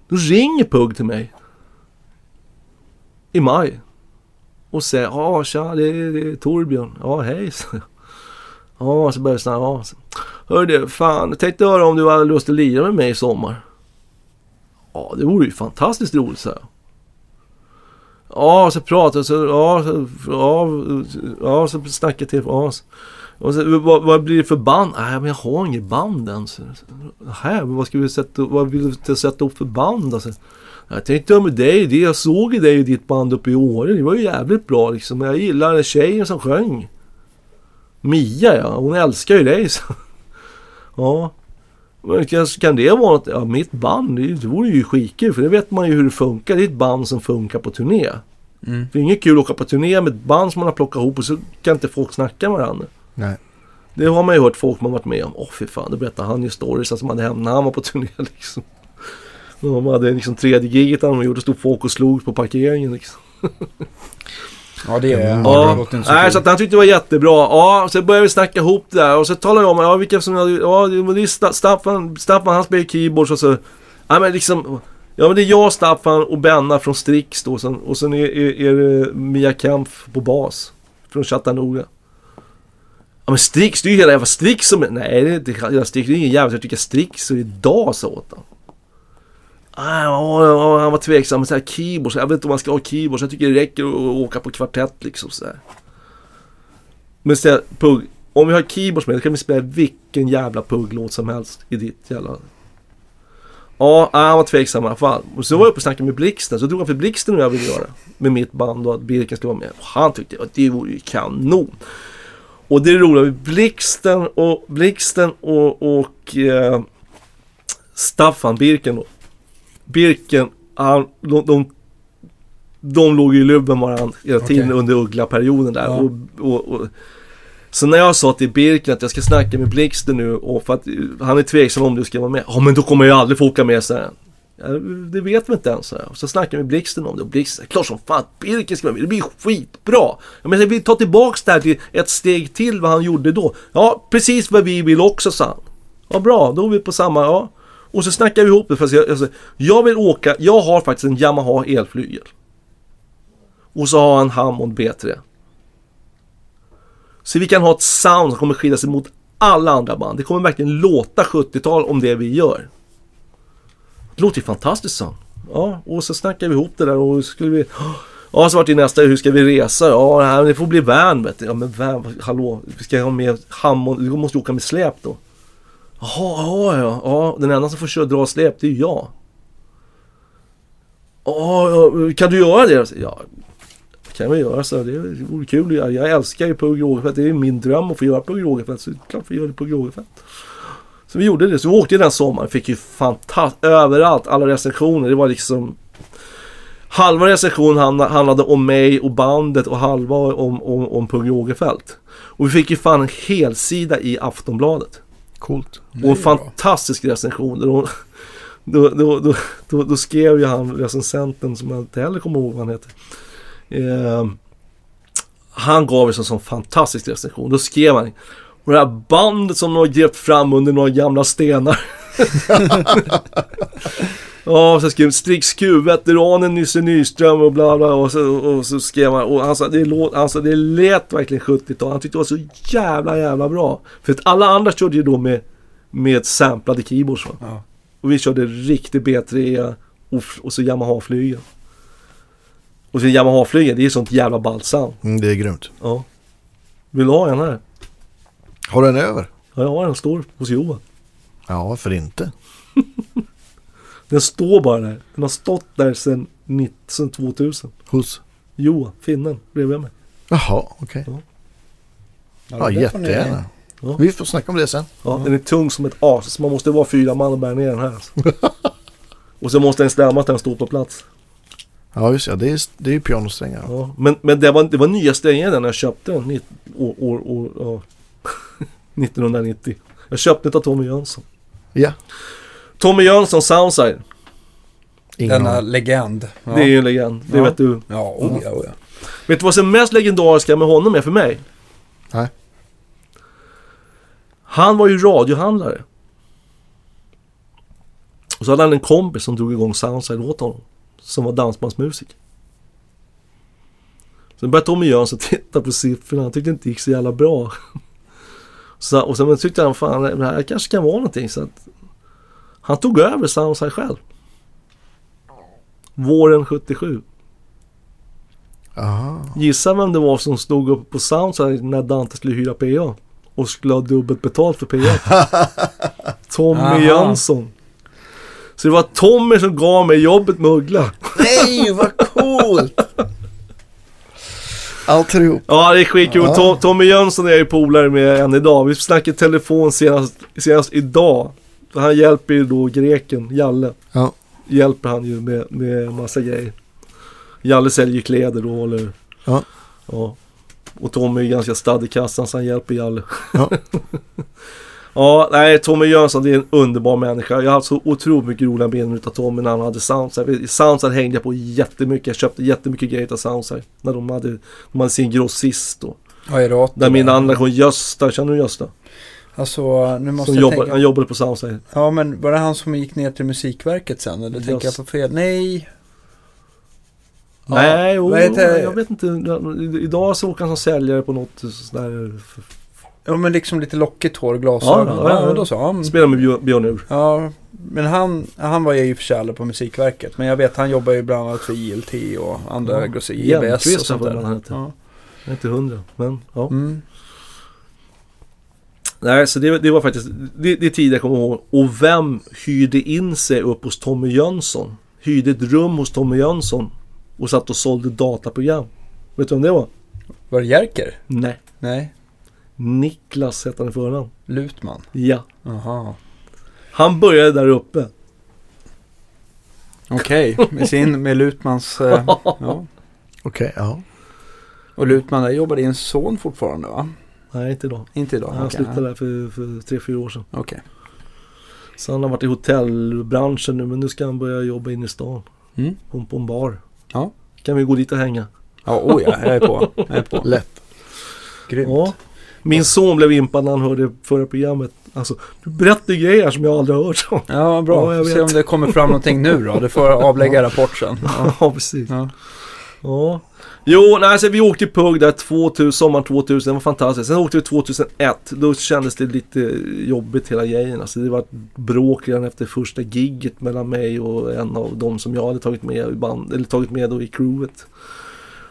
Då ringer Pugh till mig. I maj. Och säger, ja tja det är, det är Torbjörn. Ja hej. jag. *laughs* Ja så börjar jag snacka. Ja. Hör du, fan jag tänkte höra om du hade lust att lira med mig i sommar. Ja det vore ju fantastiskt roligt så jag. Ja så pratade så, ja, så, ja, ja så snackade till. Ja, så, och så, vad, vad blir det för band? Nej men jag har inget band än. Så, här, vad ska vi sätta, vad vill du sätta upp för band? Alltså, jag tänkte med dig, det jag såg i dig och ditt band uppe i Åre, det var ju jävligt bra liksom. Jag gillar den tjejen som sjöng. Mia ja, hon älskar ju dig så. Ja. Men kan, det vara något? Ja, mitt band, det, vore ju skitkul för det vet man ju hur det funkar. Det är ett band som funkar på turné. Mm. Det är inget kul att åka på turné med ett band som man har plockat ihop och så kan inte folk snacka med varandra. Nej. Det har man ju hört folk har varit med om. Åh fy fan, då berättar han ju stories som hade hänt när han var på turné *laughs* liksom. De hade liksom tredje giget han gjorde, stod folk och slog på parkeringen liksom. *laughs* Ja, det är... Mm. Ja, nej, så att han tyckte det var jättebra. Ja, så började vi snacka ihop det där och så talade jag om, ja vilka som, hade- ja det är Sta- Staffan, Staffan han spelar keyboards och så, ja men liksom, ja men det är jag, Staffan och Benna från Strix då, och sen, och sen är, är, är det Mia Kempf på bas, från Chattanooga. Ja men Strix, det är ju hela jävla Strix som nej det är inte hela Strix, det är ingen jävel som tycker Strix är idag så åt han. Ah, han var tveksam med så här keyboards. Jag vet inte om man ska ha keyboards. Jag tycker det räcker att åka på kvartett liksom så här. Men så här, Pugg, om vi har keyboards med då kan vi spela vilken jävla pugglåt som helst i ditt jävla... Ja, ah, han var tveksam i alla fall. Och så var jag uppe och snackade med Blixten. Så drog han för Blixten och jag ville göra. Med mitt band och att Birken skulle vara med. Och han tyckte att det vore ju kanon. Och det är roliga med Blixten och Blixten och, och eh, Staffan Birken då. Birken, han, de, de, de låg i med varandra hela tiden Okej. under Uggla-perioden där. Ja. Och, och, och, Så när jag sa till Birken att jag ska snacka med Blixter nu och för att han är tveksam om du ska vara med. Ja men då kommer jag aldrig få åka med så här. Ja, det vet vi inte än så så snackade jag med Blixten om det och Blixten klart som fan Birken ska vara med. Det blir skitbra. Jag menar, vi tar tillbaks det här till ett steg till vad han gjorde då. Ja, precis vad vi vill också sa han. Ja bra, då är vi på samma, ja. Och så snackar vi ihop det. Fast jag, alltså, jag vill åka, jag har faktiskt en Yamaha elflygel. Och så har han Hammond B3. Så vi kan ha ett sound som kommer skilja sig mot alla andra band. Det kommer verkligen låta 70-tal om det vi gör. Det låter ju fantastiskt sound. Ja, och så snackar vi ihop det där och skulle vi... Ja, så vart det nästa, hur ska vi resa? Ja, det får bli van vet du. Ja, men van, hallå, vi ska ha med Hammond, du måste åka med släp då. Jaha, ja, ja, ja, den enda som får köra dra släp det är ju jag. Ja, ja, kan du göra det? Ja, det kan vi göra så. Det vore kul att göra. Jag älskar ju Pugh Rogefeldt. Det är min dröm att få göra Pugh Rogefeldt. Så det är klart vi gör det Pugh Rogefeldt. Så vi gjorde det. Så vi åkte den sommaren. Fick ju fantastiskt, överallt, alla recensioner. Det var liksom Halva recensionen handlade om mig och bandet och halva om, om, om Pugh Rogefeldt. Och vi fick ju fan en helsida i Aftonbladet. Coolt. Och en fantastisk recension. Då, då, då, då, då, skrev ju han recensenten som jag inte heller kommer ihåg vad han heter. Eh, han gav oss en sån fantastisk recension. Då skrev han och det här bandet som de har grävt fram under några gamla stenar. *laughs* *laughs* Ja, så skrev Strix Q, veteranen Nisse Nyström och bla bla och så, och så skrev han, och han sa det, låt, han sa, det lät verkligen 70-tal. Han tyckte det var så jävla jävla bra. För att alla andra körde ju då med, med samplade keyboards va? Ja. Och vi körde riktig B3 och, och så Yamaha-flygen. Och så Yamaha-flygen, det är sånt jävla ballt sound. Mm, det är grymt. Ja. Vill du ha en här? Har du en över? Ja, jag har en. Står hos Johan. Ja, varför inte? Den står bara där. Den har stått där sedan, 19, sedan 2000. Hos? Johan, finnen, bredvid mig. Jaha, okej. Ja. Ja, ni- jättegärna. Ja. Vi får snacka om det sen. Ja, Den är tung som ett as, så man måste vara fyra man och bära ner den här. Alltså. *laughs* och så måste den stämma att den står på plats. Ja, just ja. Det är, det är ju pianosträngar. Ja. Men, men det, var, det var nya strängar när jag köpte den. År, år, år, ja. *laughs* 1990. Jag köpte den av Tommy Jönsson. Ja. Tommy Jönsson Soundside. Ingen Denna aning. legend. Ja. Det är ju en legend. Det Ja. vet du. Ja, oh, ja, oh, ja. Vet du vad som är mest legendariska med honom är för mig? Nej. Han var ju radiohandlare. Och så hade han en kompis som drog igång Soundside åt honom. Som var dansbandsmusik. Sen började Tommy Jönsson *laughs* titta på siffrorna. Han tyckte inte det gick så jävla bra. *laughs* Så, och sen tyckte han fan det här kanske kan vara någonting. Så att han tog över Soundside själv. Våren 77. Aha. Gissa vem det var som stod uppe på Soundside när Dante skulle hyra PA. Och skulle ha dubbelt betalt för PA. *laughs* Tommy Aha. Jönsson. Så det var Tommy som gav mig jobbet med Uggla. Nej, vad coolt! Alltihop. Ja det är skitkul. Ja. Tom, Tommy Jönsson är jag ju polare med än idag. Vi snackade telefon senast, senast idag. Han hjälper ju då greken, Jalle. Ja. Hjälper han ju med, med massa grejer. Jalle säljer kläder då eller... Ja. Ja. Och Tommy är ganska stadd i kassan så han hjälper Jalle. Ja. *laughs* Ja, nej Tommy Jönsson det är en underbar människa. Jag har haft så otroligt mycket roliga minnen utav Tommy när han hade Soundside. Soundside hängde jag på jättemycket. Jag köpte jättemycket grejer av Soundside. När de hade, de hade sin grossist då. Åt Där min andra kon Gösta, känner du Gösta? Alltså, nu måste jag jobbar, tänka. han jobbade på Soundside. Ja, men var det han som gick ner till Musikverket sen? Eller tänker jag Just. på fel? Nej. Ja, Nej, jo, heter- jag vet inte. Idag så åker han som säljare på något sådär. Ja, men liksom lite lockigt hår glasögon. Ja, Ja, ja, då så. Ja. Spelar med Björn- Ur. Ja, men han, han var ju i och för på Musikverket. Men jag vet han jobbar ju bland annat för ILT och andra Ja, grossister, IBS och sånt jag där. han heter. Ja. Jag är inte hundra, men ja. Mm. Nej, så det, det var faktiskt, det, det är tid jag kommer ihåg. Och vem hyrde in sig upp hos Tommy Jönsson? Hyrde ett rum hos Tommy Jönsson och satt och sålde dataprogram. Vet du vem det var? Var det Jerker? Nej. Nej, Niklas hette han i förnamn. Lutman. Ja. Jaha. Han började där uppe. Okej, med sin, med Lutmans... Eh, *laughs* ja. Okej, ja. Och Lutman där jobbar din son fortfarande va? Nej, inte idag. Inte idag? Han Okej, slutade där för, för tre, fyra år sedan. Okej. Så han har varit i hotellbranschen nu men nu ska han börja jobba inne i stan. Mm. På, på en bar. Ja. Kan vi gå dit och hänga. Ja, oh ja, jag är på. Jag är på. *laughs* Lätt. Grymt. Ja. Min son blev impad när han hörde förra programmet. Alltså, du berättar grejer som jag aldrig har hört om. Ja, bra. Ja, jag Se om det kommer fram någonting nu då. Du får avlägga *laughs* rapport sen. Ja. Ja, precis. Ja. Ja. Jo, nej, alltså, vi åkte i Pug där 2000, sommaren 2000, det var fantastiskt. Sen åkte vi 2001, då kändes det lite jobbigt hela grejen. Alltså, det var ett bråk redan efter första gigget mellan mig och en av de som jag hade tagit med i band, eller tagit med då i crewet.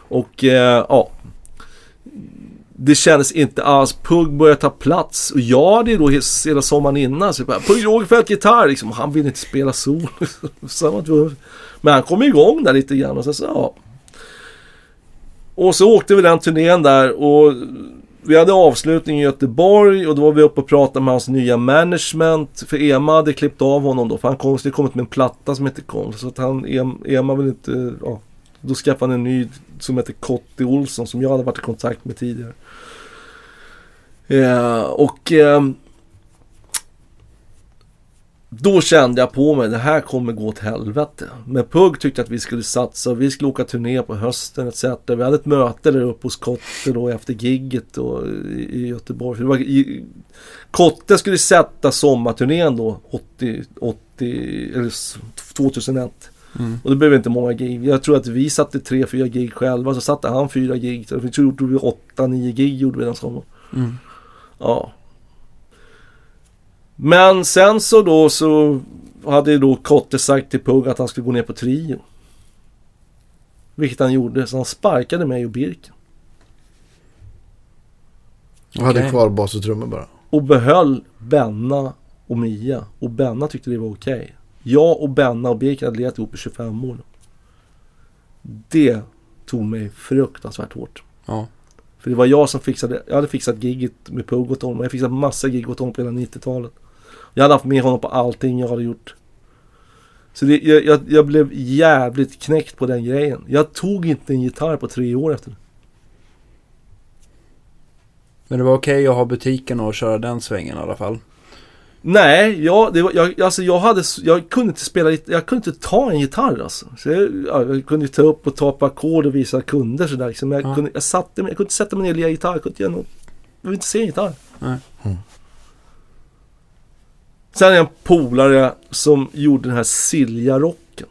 Och eh, ja, det kändes inte alls. Pugg började ta plats och jag hade ju då hela sommaren innan så jag bara, Pugg Rogefeldt gitarr liksom. Han ville inte spela solo. *laughs* så han var Men han kom igång där lite grann och sen så ja. Och så åkte vi den turnén där och vi hade avslutning i Göteborg och då var vi uppe och pratade med hans nya management. För Ema hade klippt av honom då. För han kom, det kommit med en platta som inte kom. Så att han, Ema vill inte, ja. Då skaffade han en ny som heter Kotti Olsson som jag hade varit i kontakt med tidigare. Eh, och eh, då kände jag på mig, det här kommer gå åt helvete. Men Pugg tyckte att vi skulle satsa vi skulle åka turné på hösten etc. Vi hade ett möte där uppe hos Kotte då efter gigget då, i, Göteborg. Var, i, Kotte skulle sätta sommarturnén då 80, 80, eller s- 2001. Mm. Och det blev inte många gig. Jag tror att vi satte tre, fyra gig själva. Så satte han fyra gig. Så vi gjorde vi åtta, nio gig gjorde vi den sommaren. Mm. Ja. Men sen så då så hade ju då Kotte sagt till Pugg att han skulle gå ner på trio. Vilket han gjorde. Så han sparkade mig och Birken. Och hade Okej. kvar bas och trummor bara. Och behöll Benna och Mia. Och Benna tyckte det var okej. Jag och Benna och Birken hade legat ihop i 25 år. Det tog mig fruktansvärt hårt. Ja. För det var jag som fixade, jag hade fixat gigget med Pugg åt honom. Jag fixade massa gig åt honom på hela 90-talet. Jag hade haft med honom på allting jag hade gjort. Så det, jag, jag, jag blev jävligt knäckt på den grejen. Jag tog inte en gitarr på tre år efter det. Men det var okej att ha butiken och köra den svängen i alla fall. Nej, jag, det var, jag, alltså jag, hade, jag kunde inte spela, jag kunde inte ta en gitarr alltså. Så jag, ja, jag kunde ta upp och ta på ackord och visa kunder sådär. Liksom. Men jag, Ja. kunde, jag, satte jag kunde inte sätta mig ner och lira gitarr. Jag kunde inte göra något. Jag ville inte se en gitarr. Nej. Mm. Sen är jag en polare som gjorde den här Silja-rocken.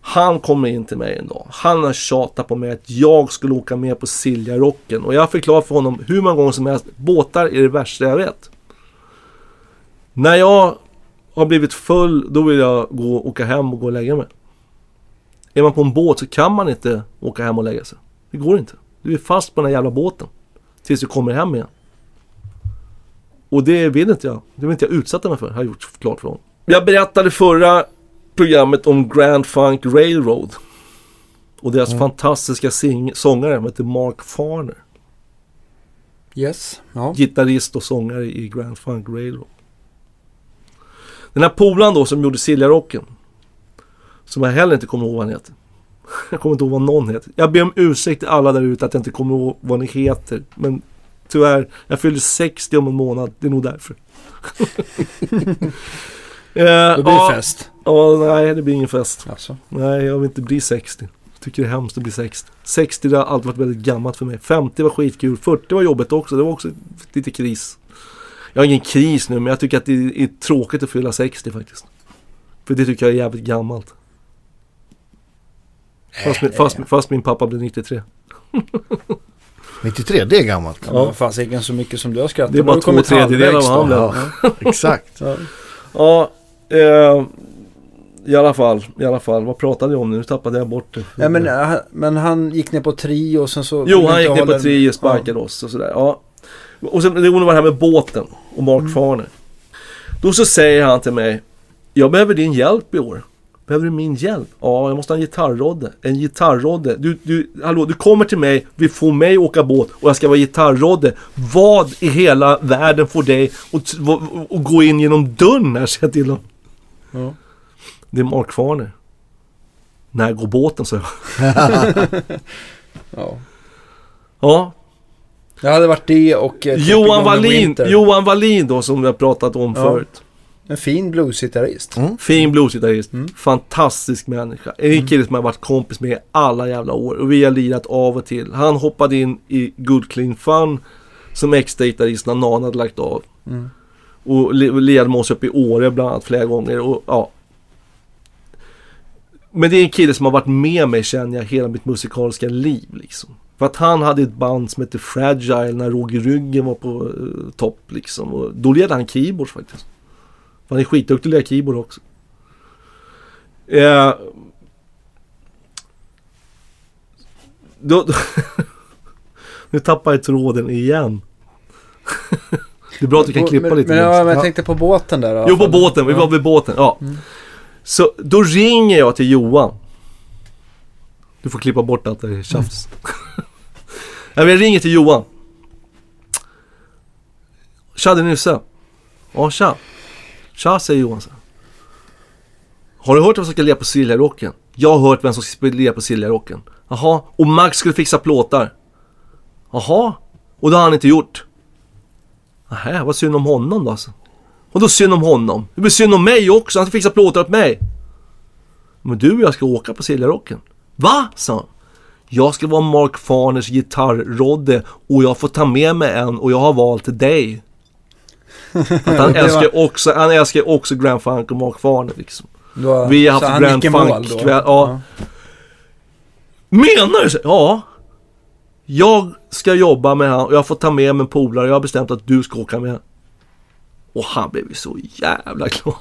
Han kommer in till mig en dag. Han har tjatat på mig att jag skulle åka med på Silja-rocken. Och jag har förklarat för honom hur många gånger som helst. Båtar är det värsta jag vet. När jag har blivit full, då vill jag gå åka hem och gå och lägga mig. Är man på en båt så kan man inte åka hem och lägga sig. Det går inte. Du är fast på den här jävla båten. Tills du kommer hem igen. Och det vill inte jag. Det vill inte jag utsätta mig för, har jag gjort klart för honom. Jag berättade förra programmet om Grand Funk Railroad. Och deras fantastiska sing- sångare som heter Mark Farner. Yes. Ja. Gitarrist och sångare i Grand Funk Railroad. Den här polaren då som gjorde Silja-rocken. Som jag heller inte kommer ihåg vad han heter. *laughs* Jag kommer inte ihåg vad någon heter. Jag ber om ursäkt till alla där ute att jag inte kommer ihåg vad ni heter. Men tyvärr, jag fyller 60 om en månad. Det är nog därför. *laughs* Eh, Då blir ja, det fest. Ja, nej det blir ingen fest. Alltså. Nej, jag vill inte bli 60. Jag tycker det är hemskt att bli 60. 60 det har alltid varit väldigt gammalt för mig. 50 var skitkul. 40 var jobbigt också. Det var också lite kris. Jag har ingen kris nu, men jag tycker att det är tråkigt att fylla 60 faktiskt. För det tycker jag är jävligt gammalt. Fast, min, fast, fast min pappa blev 93. *laughs* 93, det är gammalt. Ja. Fasiken så mycket som du har skrattat. Det är bara två tredjedelar av han. Ja, exakt. *laughs* Ja. Ja, eh, i alla fall. I alla fall. Vad pratade jag om nu? Nu tappade jag bort det. Ja, men, äh, men han gick ner på trio och sen så... Jo, han gick ner på trio och sparkade oss och sådär. Ja. Och sen det var det här med båten och Mark Mm. Farner. Då så säger han till mig. Jag behöver din hjälp i år. Behöver du min hjälp? Ja, jag måste ha en gitarrodde. En gitarrodde. Du, du, hallå, du kommer till mig, vill få mig åka båt och jag ska vara gitarrodde. Vad i hela världen får dig att att gå in genom dörren här, säger jag till honom. Ja. Det är Mark Farner. När går båten, så jag. *laughs* Ja. Ja. Det hade varit det och... eh, Johan Tropic Thunder Wallin. Johan Wallin då som vi har pratat om Ja. förut. En fin bluesgitarrist. Mm. Fin bluesgitarrist. Mm. Fantastisk människa. En kille som jag har varit kompis med alla jävla år. Och vi har lirat av och till. Han hoppade in i Good Clean Fun som ex-gitarrist när Nan hade lagt av. Mm. Och lirade med oss uppe i Åre bland annat flera gånger. Och, ja. Men det är en kille som har varit med mig känner jag hela mitt musikaliska liv liksom. För att han hade ett band som hette Fragile när Roger Ryggen var på eh, topp liksom. Och då lirade han keyboards faktiskt. Han är skitduktig att lira keyboard också. Eh, då, *laughs* nu tappar jag tråden igen. *laughs* det är bra att du kan klippa men, lite. Men, ja, men jag Ja. tänkte på båten där. alla Jo, på båten. Vi Ja. var vid båten. Ja. Mm. Så då ringer jag till Johan. Du får klippa bort allt det tjafs. *laughs* ja, men jag ringer till Johan. Tja, det är Nisse. Ja, tja. Tja, säger Johan så. Har du hört vem som ska lira på Siljarocken? Jag har hört vem som ska lira på Siljarocken. Jaha, och Max skulle fixa plåtar. Jaha, och det har han inte gjort. Nähä, vad synd om honom då alltså. Och då synd om honom. Det blir synd om mig också. Han ska fixa plåtar åt mig. Men du och jag ska åka på Siljarocken. Va? sa han. Jag ska vara Mark Farners gitarrrodde och jag får ta med mig en och jag har valt dig. Han *laughs* älskar också, han älskar också Grand Funk och Mark Farner liksom. Då, Vi har haft Grand Funk kväll, ja. Menar du? så? Ja. Jag ska jobba med han och jag får ta med mig en polare. Jag har bestämt att du ska åka med. Och han blev ju så jävla glad.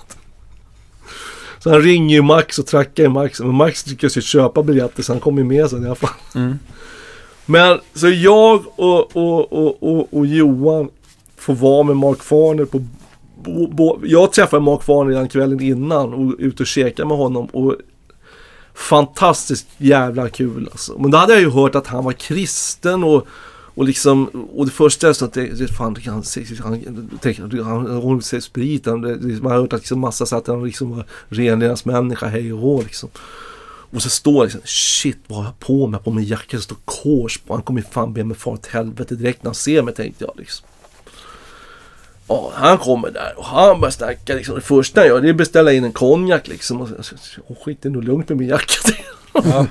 Så han ringer ju Max och trackar ju Max. Men Max lyckas ju köpa biljetter så han kommer ju med sen i alla fall. Mm. Men så jag och, och, och, och Johan Få vara med Mark Farner på bo, bo, Jag träffade Mark Farner redan kvällen innan och ute och käkade med honom. Och fantastiskt jävla kul alltså. Men då hade jag ju hört att han var kristen och och liksom, och det första jag sa att det, det fan, han, han, tänk, han, hon säger sprit, han, det, man har hört att liksom massa så att han liksom var renlevnadsmänniska, hej och hå liksom. Och så står jag liksom, shit vad har jag på mig? På min jacka så står kors på. Han kommer ju fan be mig fara åt helvete direkt när han ser mig tänkte jag liksom. Ja, han kommer där och han börjar snacka liksom. Det första jag gör det är att beställa in en konjak liksom. Och så, skit det är nog lugnt med min jacka. *laughs* Ja.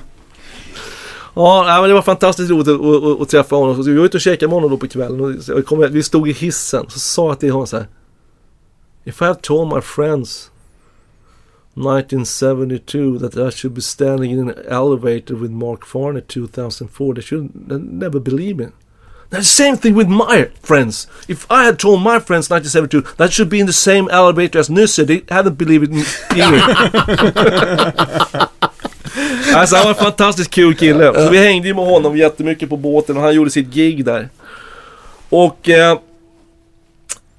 Ja, men det var fantastiskt roligt att, att, att, att träffa honom. Så vi var ute och käkade med honom då på kvällen. Och kom, vi stod i hissen. Så sa jag till honom så här. If I had told my friends 1972 that I should be standing in an elevator with Mark Farner 2004 they should never believe me. The same thing with my friends. If I had told my friends 1972 that should be in the same elevator as Nisse, they hadn't believed it either. *laughs* Alltså han var en fantastiskt kul kille. Så vi hängde ju med honom jättemycket på båten och han gjorde sitt gig där. Och eh,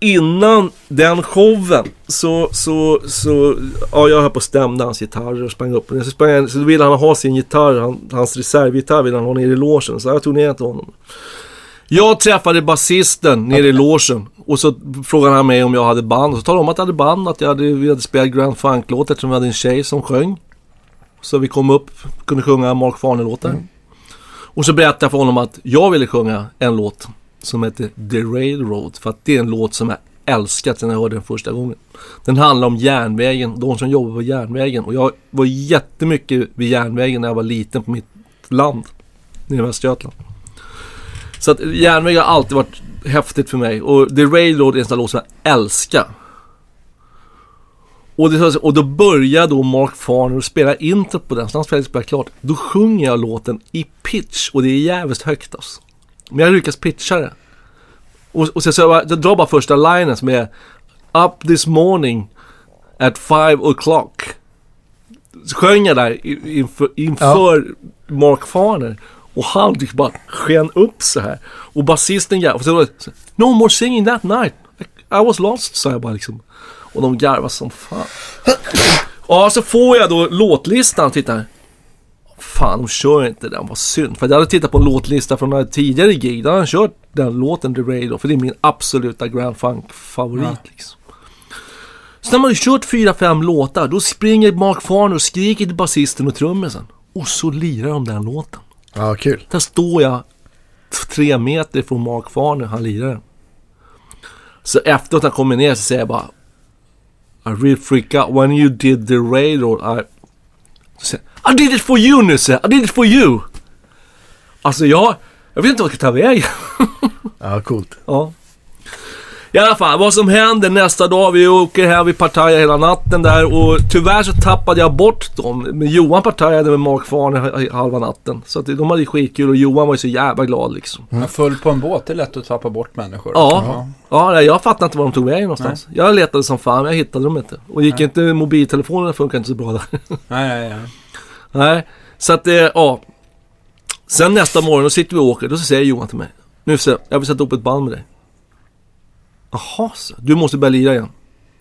innan den showen så, så, så, ja jag höll på att stämde hans gitarrer och sprang upp. Så, sprang, jag- så ville han ha sin gitarr, han, hans reservgitarr ville han ha nere i logen. Så jag tog ner till honom. Jag träffade basisten nere i logen och så frågade han mig om jag hade band. Och så talade jag om att jag hade band, att jag hade, vi hade spelat Grand Funk-låt eftersom vi hade en tjej som sjöng. Så vi kom upp, kunde sjunga Mark Farner-låtar. Och så berättade jag för honom att jag ville sjunga en låt som heter The Railroad. För att det är en låt som jag älskat sedan jag hörde den första gången. Den handlar om järnvägen, de som jobbar på järnvägen. Och jag var jättemycket vid järnvägen när jag var liten på mitt land. Nere i Västergötland. Så att järnväg har alltid varit häftigt för mig. Och The Railroad är en sån låt som jag älskar. Och, det, och då börjar då Mark Farner spela introt på den, så när han spelar, spelar klart. Då sjunger jag låten i pitch och det är jävligt högt alltså. Men jag lyckas pitcha det. Och, och så, så jag, bara, jag drar bara första linen som är Up this morning at five o'clock. Sjöng jag där inför, inför Mark Farner. Och han liksom bara sken upp så här. Och basisten garvade. Och så var det No more singing that night. I was lost, sa jag bara liksom. Och de garvade som fan. Ja, så får jag då låtlistan. Titta här. Fan, de kör inte den. Vad synd. För jag hade tittat på en låtlista från några tidigare gig. Där har han kört den låten The Radio. För det är min absoluta Grand Funk-favorit Ja. liksom. Så när man har kört fyra, fem låtar. Då springer Mark Farner och skriker till basisten och trummisen. Och så lirar de den låten. Ja, kul. Där står jag tre meter ifrån Mark Farner, han lirade. Så efteråt när han kommer ner så säger jag bara I really freak out when you did the radar. I, jag, I did it for you Nisse! I did it for you! Alltså jag, jag vet inte vad jag ska ta vägen. *laughs* Ja, coolt. Ja. I alla fall, vad som händer nästa dag, vi åker här, vi partajar hela natten där och tyvärr så tappade jag bort dem. Men Johan partajade med Mark Farner halva natten. Så att de hade skitkul och Johan var ju så jävla glad liksom. Men full på en båt, det är lätt att tappa bort människor. Ja. Ja, nej, jag fattade inte var de tog vägen någonstans. Jag letade som fan, men jag hittade dem inte. Och gick inte, mobiltelefonerna funkar inte så bra där. *laughs* Nej, nej, nej. Nej, så att det, ja. Sen nästa morgon, då sitter vi och åker. Då säger Johan till mig. Nu jag vill sätta upp ett band med dig. Jaha. Du måste börja lira igen.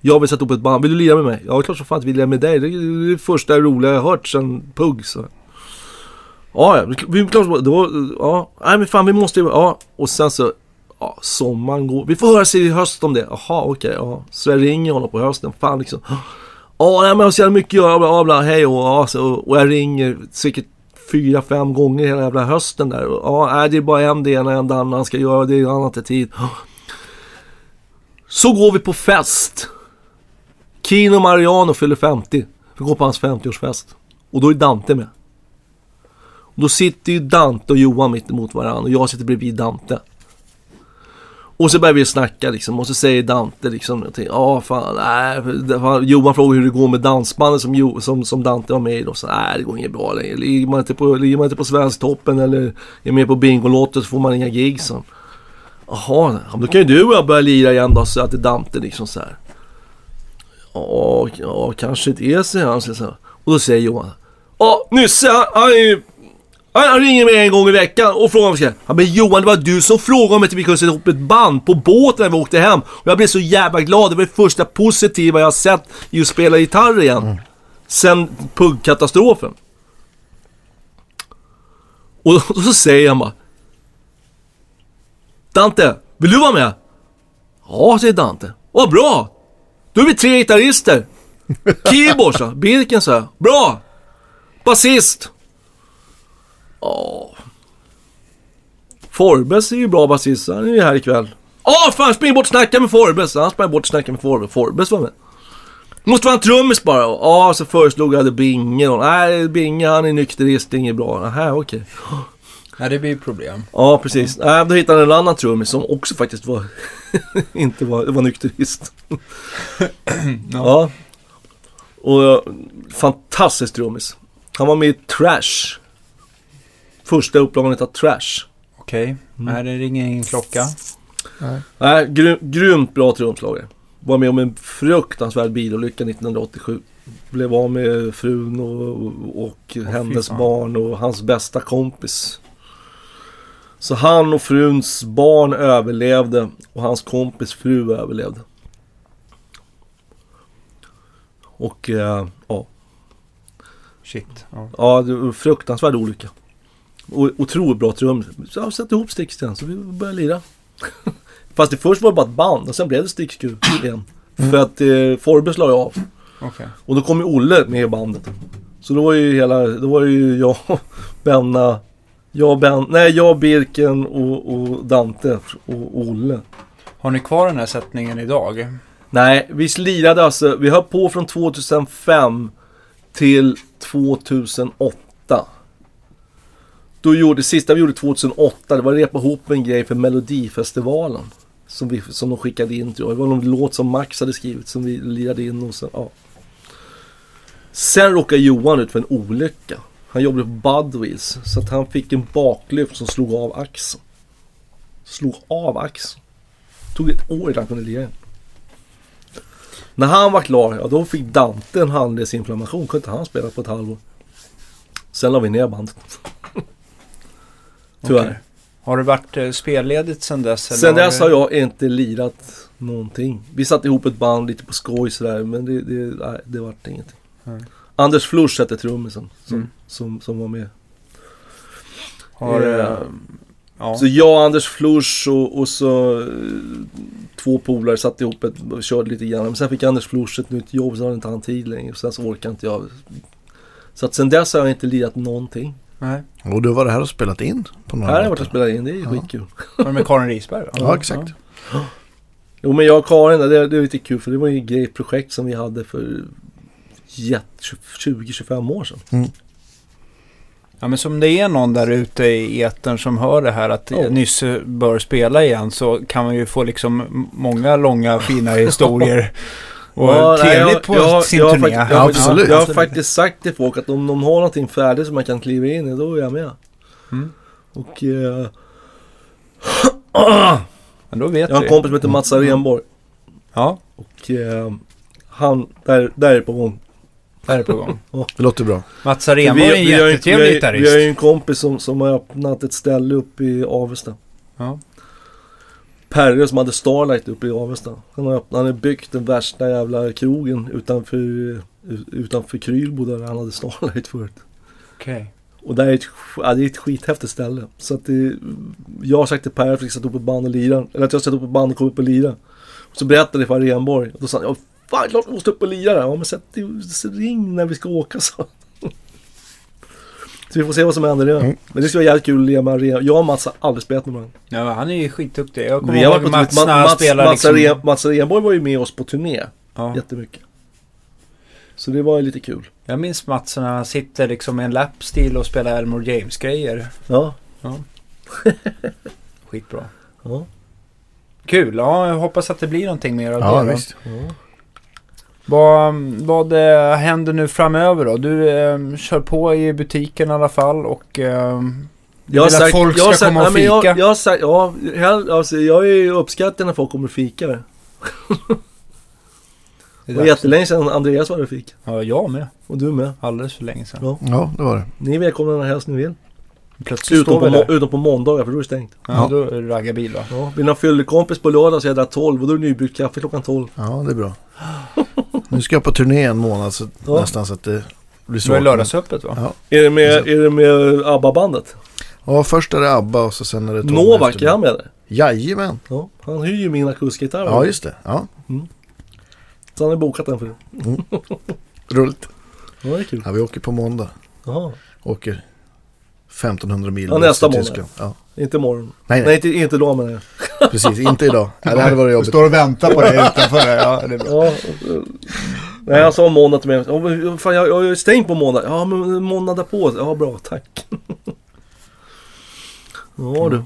Jag vill sätta upp ett band. Vill du lira med mig? Ja, klart som fan att vi lirar med dig. Det är det första roliga jag har hört sen Pugg. Så. Ja, ja. Vi, klart, det var, ja. Nej, men fan vi måste ju, ja. Och sen så, ja, sommaren går. Vi får höra sig i höst om det. Jaha, okej, ja. Så jag ringer honom på hösten. Fan liksom. Ja, nej, men jag har så jävla mycket att göra, bla, bla, hej och, ja, så, och jag ringer säkert fyra, fem gånger hela jävla hösten där. Ja, nej, det är bara en det ena, en det andra han ska göra, det är annat i tid. Så går vi på fest. Kino Mariano fyller 50. Vi går på hans 50-årsfest. Och då är Dante med. Och då sitter ju Dante och Johan mitt emot varandra och jag sitter bredvid Dante. Och så börjar vi snacka liksom och så säger Dante liksom någonting. Ja fan, nej. fan, Johan frågar hur det går med dansbandet som, Jo- som, som Dante var med i. Och så, nej det går inget bra längre. Ligger man inte på, ligger man inte på Svensktoppen eller är med på Bingolotto så får man inga gig. Så. Jaha, då kan ju du och jag börja lira igen då, så att det är Dante liksom så här. Ja, ja kanske det, säger han. Så här. Och då säger Johan. Ja, Nysse, han, han, är han, han ringer mig en gång i veckan och frågar om vi ska... Ja, men Johan, det var du som frågade om inte vi kunde sätta ihop ett band på båten när vi åkte hem. Och jag blev så jävla glad. Det var det första positiva jag sett i att spela gitarr igen. Sen puggkatastrofen. Och, och så *laughs* säger han bara. Dante, vill du vara med? Ja, säger Dante. Vad bra! Då är vi tre gitarrister. Keyboard så. Birken så. Bra! Basist. Ja. Forbes är ju bra basist. Han är ju här ikväll. Ja, fan spring bort och snacka med Forbes. Han sprang bort och snackade med Forbes. Forbes var med. Måste vara en trummis bara. Ja, så föreslog jag det Binge. Nej, Binge han är nykterist. Det är inget bra. Nähä, okej. Nej, det blir problem. Ja, precis. Nej, då hittade han en annan trummis som också faktiskt var... *laughs* inte var, var nykterist. *clears throat* ja. Och fantastisk trummis. Han var med i Trash. Första upplagan av Trash. Okej. Mm. Nej, det ringer ingen klocka. Nej, gry, grymt bra trumslagare. Var med om en fruktansvärd bilolycka 1987. Blev av med frun och, och hennes fan. barn och hans bästa kompis. Så han och fruns barn överlevde och hans kompis fru överlevde. Och eh, ja, Shit. Ja. ja, det var en fruktansvärd olycka. O- otroligt bra trummis. Så jag satte ihop Sticks igen så vi började lira. *laughs* Fast det först var det bara ett band och sen blev det Sticks igen. För att eh, Forbes la ju av. Okej. Och då kom ju Olle med i bandet. Så då var ju hela, då var ju jag, *laughs* Benna, jag, ben, nej, jag Birken och, och Dante och Olle. Har ni kvar den här sättningen idag? Nej, vi lirade alltså, vi höll på från 2005 till 2008. Då gjorde, sista vi gjorde 2008, det var att repa ihop en grej för Melodifestivalen. Som, vi, som de skickade in tror jag. Det var någon låt som Max hade skrivit som vi lirade in och sen, ja. Sen råkade Johan ut för en olycka. Han jobbade på Budwheels. Så att han fick en baklyft som slog av axeln. Slog av axeln. Tog ett år innan han kunde lira igen. När han var klar, ja då fick Dante en handledsinflammation. Kunde inte han spela på ett halvår. Sen la vi ner bandet. *laughs* Tyvärr. Okej. Har det varit eh, spelledigt sedan dess? eller Sen dess har jag inte lirat någonting. Vi satte ihop ett band lite på skoj sådär men det, det, nej, det vart ingenting. Nej. Anders Flush hette trummisen som, Mm. som, som var med. Har, Eh, eh, ja. Så jag, Anders Flush och, och så eh, två polare satte ihop ett och körde lite grann. Men sen fick Anders Flush ett nytt jobb så hade inte han tid längre. Sen så orkade inte jag. Så att sen dess har jag inte lirat någonting. Nej. Och du var det här och spelat in på några Här har jag varit och spelat in, det är ju Ja. skitkul. Var det med Karin Risberg? va? Ja, exakt. Jo men jag och Karin, det, det är lite kul för det var ju ett grejt projekt som vi hade för 20-25 år sedan. Ja, men som det är någon där ute i etern som hör det här att Ja. Nysse bör spela igen så kan man ju få liksom många långa fina historier. *laughs* Och Ja, trevligt på jag sin turné. jag har faktiskt- Absolut. Jag har faktiskt sagt till folk att om de har någonting färdigt som man kan kliva in i, då är jag med. Mm. Och eh, Men då vet jag har en kompis som heter Mats Arenborg. Ja, Och eh, han, där, där är på gång. Där är på gång. *laughs* Det låter bra. Mats Arenborg är en jättetrevlig ju- vi har ju gitarrist. en kompis som, som har öppnat ett ställe uppe i Avesta. Ja. Perre som hade Starlight uppe i Avesta. Han har, öppnat, han har byggt den värsta jävla krogen utanför, utanför Krylbo där han hade Starlight förut. Okej. Och det är ett, ja, det är ett skithäftigt ställe. Så att det, jag har sagt till Per att vi ska sätta upp ett band och lira. Eller att jag ska sätta upp ett band och komma upp och lira. Och så berättade jag för Arenborg. Och då sa han, fan klart vi måste upp och lira. Ja men sätt ring när vi ska åka så. Så vi får se vad som händer det. Mm. Men det ska vara jävligt kul att lira med Aren. Jag och Mats har aldrig spelat med varandra. Ja, han är ju skitduktig. Jag kommer Vi har varit ihåg på Mats Mats, när han spelar Mats, liksom... Mats Arenborg var ju med oss på turné. Ja. Jättemycket. Så det var ju lite kul. Jag minns Mats när han sitter liksom med en lapstil och spelar Elmore James-grejer. Ja. *laughs* Skitbra. ja. Kul, ja jag hoppas att det blir någonting mer av Ja, det. visst. ja. Vad, vad händer nu framöver då? Du eh, kör på i butiken i alla fall och eh, Jag vill att sagt, folk jag har ska sagt, komma och nej, fika. Jag, jag har sagt, ja, hell, alltså, jag är ju uppskattad när folk kommer och fikar. det Det är var jättelänge sedan Andreas var och fik. Ja, jag med. Och du med. Alldeles för länge sedan. Ja. Ja, det var det. Ni är välkomna när helst ni vill. Plötsligt Utom på, där. utom på måndagar för då är det stängt. Ja, då är det raggarbil va? Ja. Vill ni ha fyllekompis på lördag så är jag där 12 och då är det nybryggt kaffe klockan 12. Ja, det är bra. *laughs* Nu ska jag på turné en månad så Ja. nästan så att det blir svårt. är lördagsöppet va? Ja. Är det med, är det med ABBA-bandet? Ja, först är det ABBA och så sen är det Tom Novak, är han med där? Jajamän. Ja. Han hyr ju min akustikgitarr. Ja, just det. Ja, Så han har bokat den för roligt. Ja, det är kul. Ja, vi åker på måndag. Jaha. Åker 1500 mil Ja, nästa till måndag. Tyskland. Ja, Inte imorgon. nej, Nej, nej, inte, inte då men jag. Precis. Inte idag. *laughs* Ja, det hade varit Du jobbigt. står och väntar på det utanför. Ja, det är bra. Ja. Nej, han sa måndag till mig. Fan, jag, jag är stängt på måndag. Ja, men måndag därpå. Ja, bra. Tack. *laughs* Ja du.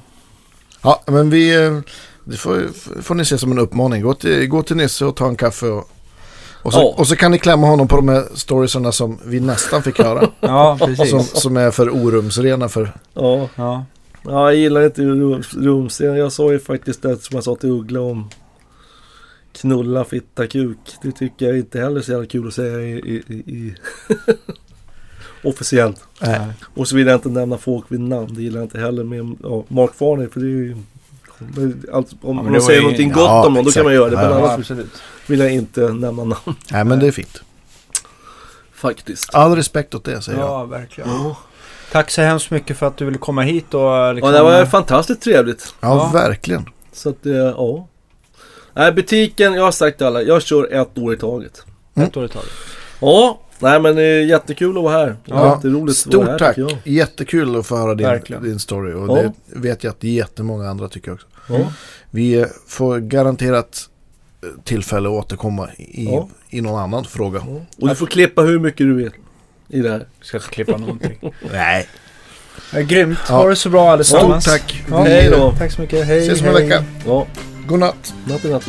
Ja, men vi... eh, Det får, får ni se som en uppmaning. Gå till, gå till Nisse och ta en kaffe och... Och så, Ja. och så kan ni klämma honom på de här storiesarna som vi nästan fick höra. *laughs* Ja, precis. som, som är för orumsrena för... Ja. Ja. Ja, jag gillar inte rum- rumscen. Jag sa ju faktiskt det som jag sa till Uggla om knulla, fitta, kuk. Det tycker jag inte heller är så jävla kul att säga i, i, i, *laughs* officiellt. Nej. Och så vill jag inte nämna folk vid namn. Det gillar jag inte heller med ja, Mark Farner. För det är ju... men Allt, om men man säger ju- någonting ja, gott om någon då kan man göra det. Men Ja, ja. annars Ja, absolut. vill jag inte nämna namn. Nej, men det är fint. Faktiskt. All respekt åt det, säger jag. Ja, verkligen. Ja. Tack så hemskt mycket för att du ville komma hit och liksom, Ja, det var fantastiskt trevligt. Ja, Ja. verkligen. Så att, eh, ja. Nej, butiken, jag har sagt till alla, jag kör ett år i taget. ett år i taget. Ja, nej men det är jättekul att vara här. Ja. Jätteroligt att vara Stort här, tack. Jättekul att få höra din, Verkligen. din story. Och Ja. det vet jag att jättemånga andra tycker också. Ja. Vi eh, får garanterat eh, tillfälle att återkomma i, Ja. i någon annan fråga. Ja. Och du får klippa hur mycket du vill i det här. Vi ska inte klippa någonting. *laughs* Nej. Ja, grymt. Ja. Ha det så bra allesammans. Stort tack. Ja, Hej då. Tack så mycket. Hej, ses om en vecka. Ja, God natt. natt.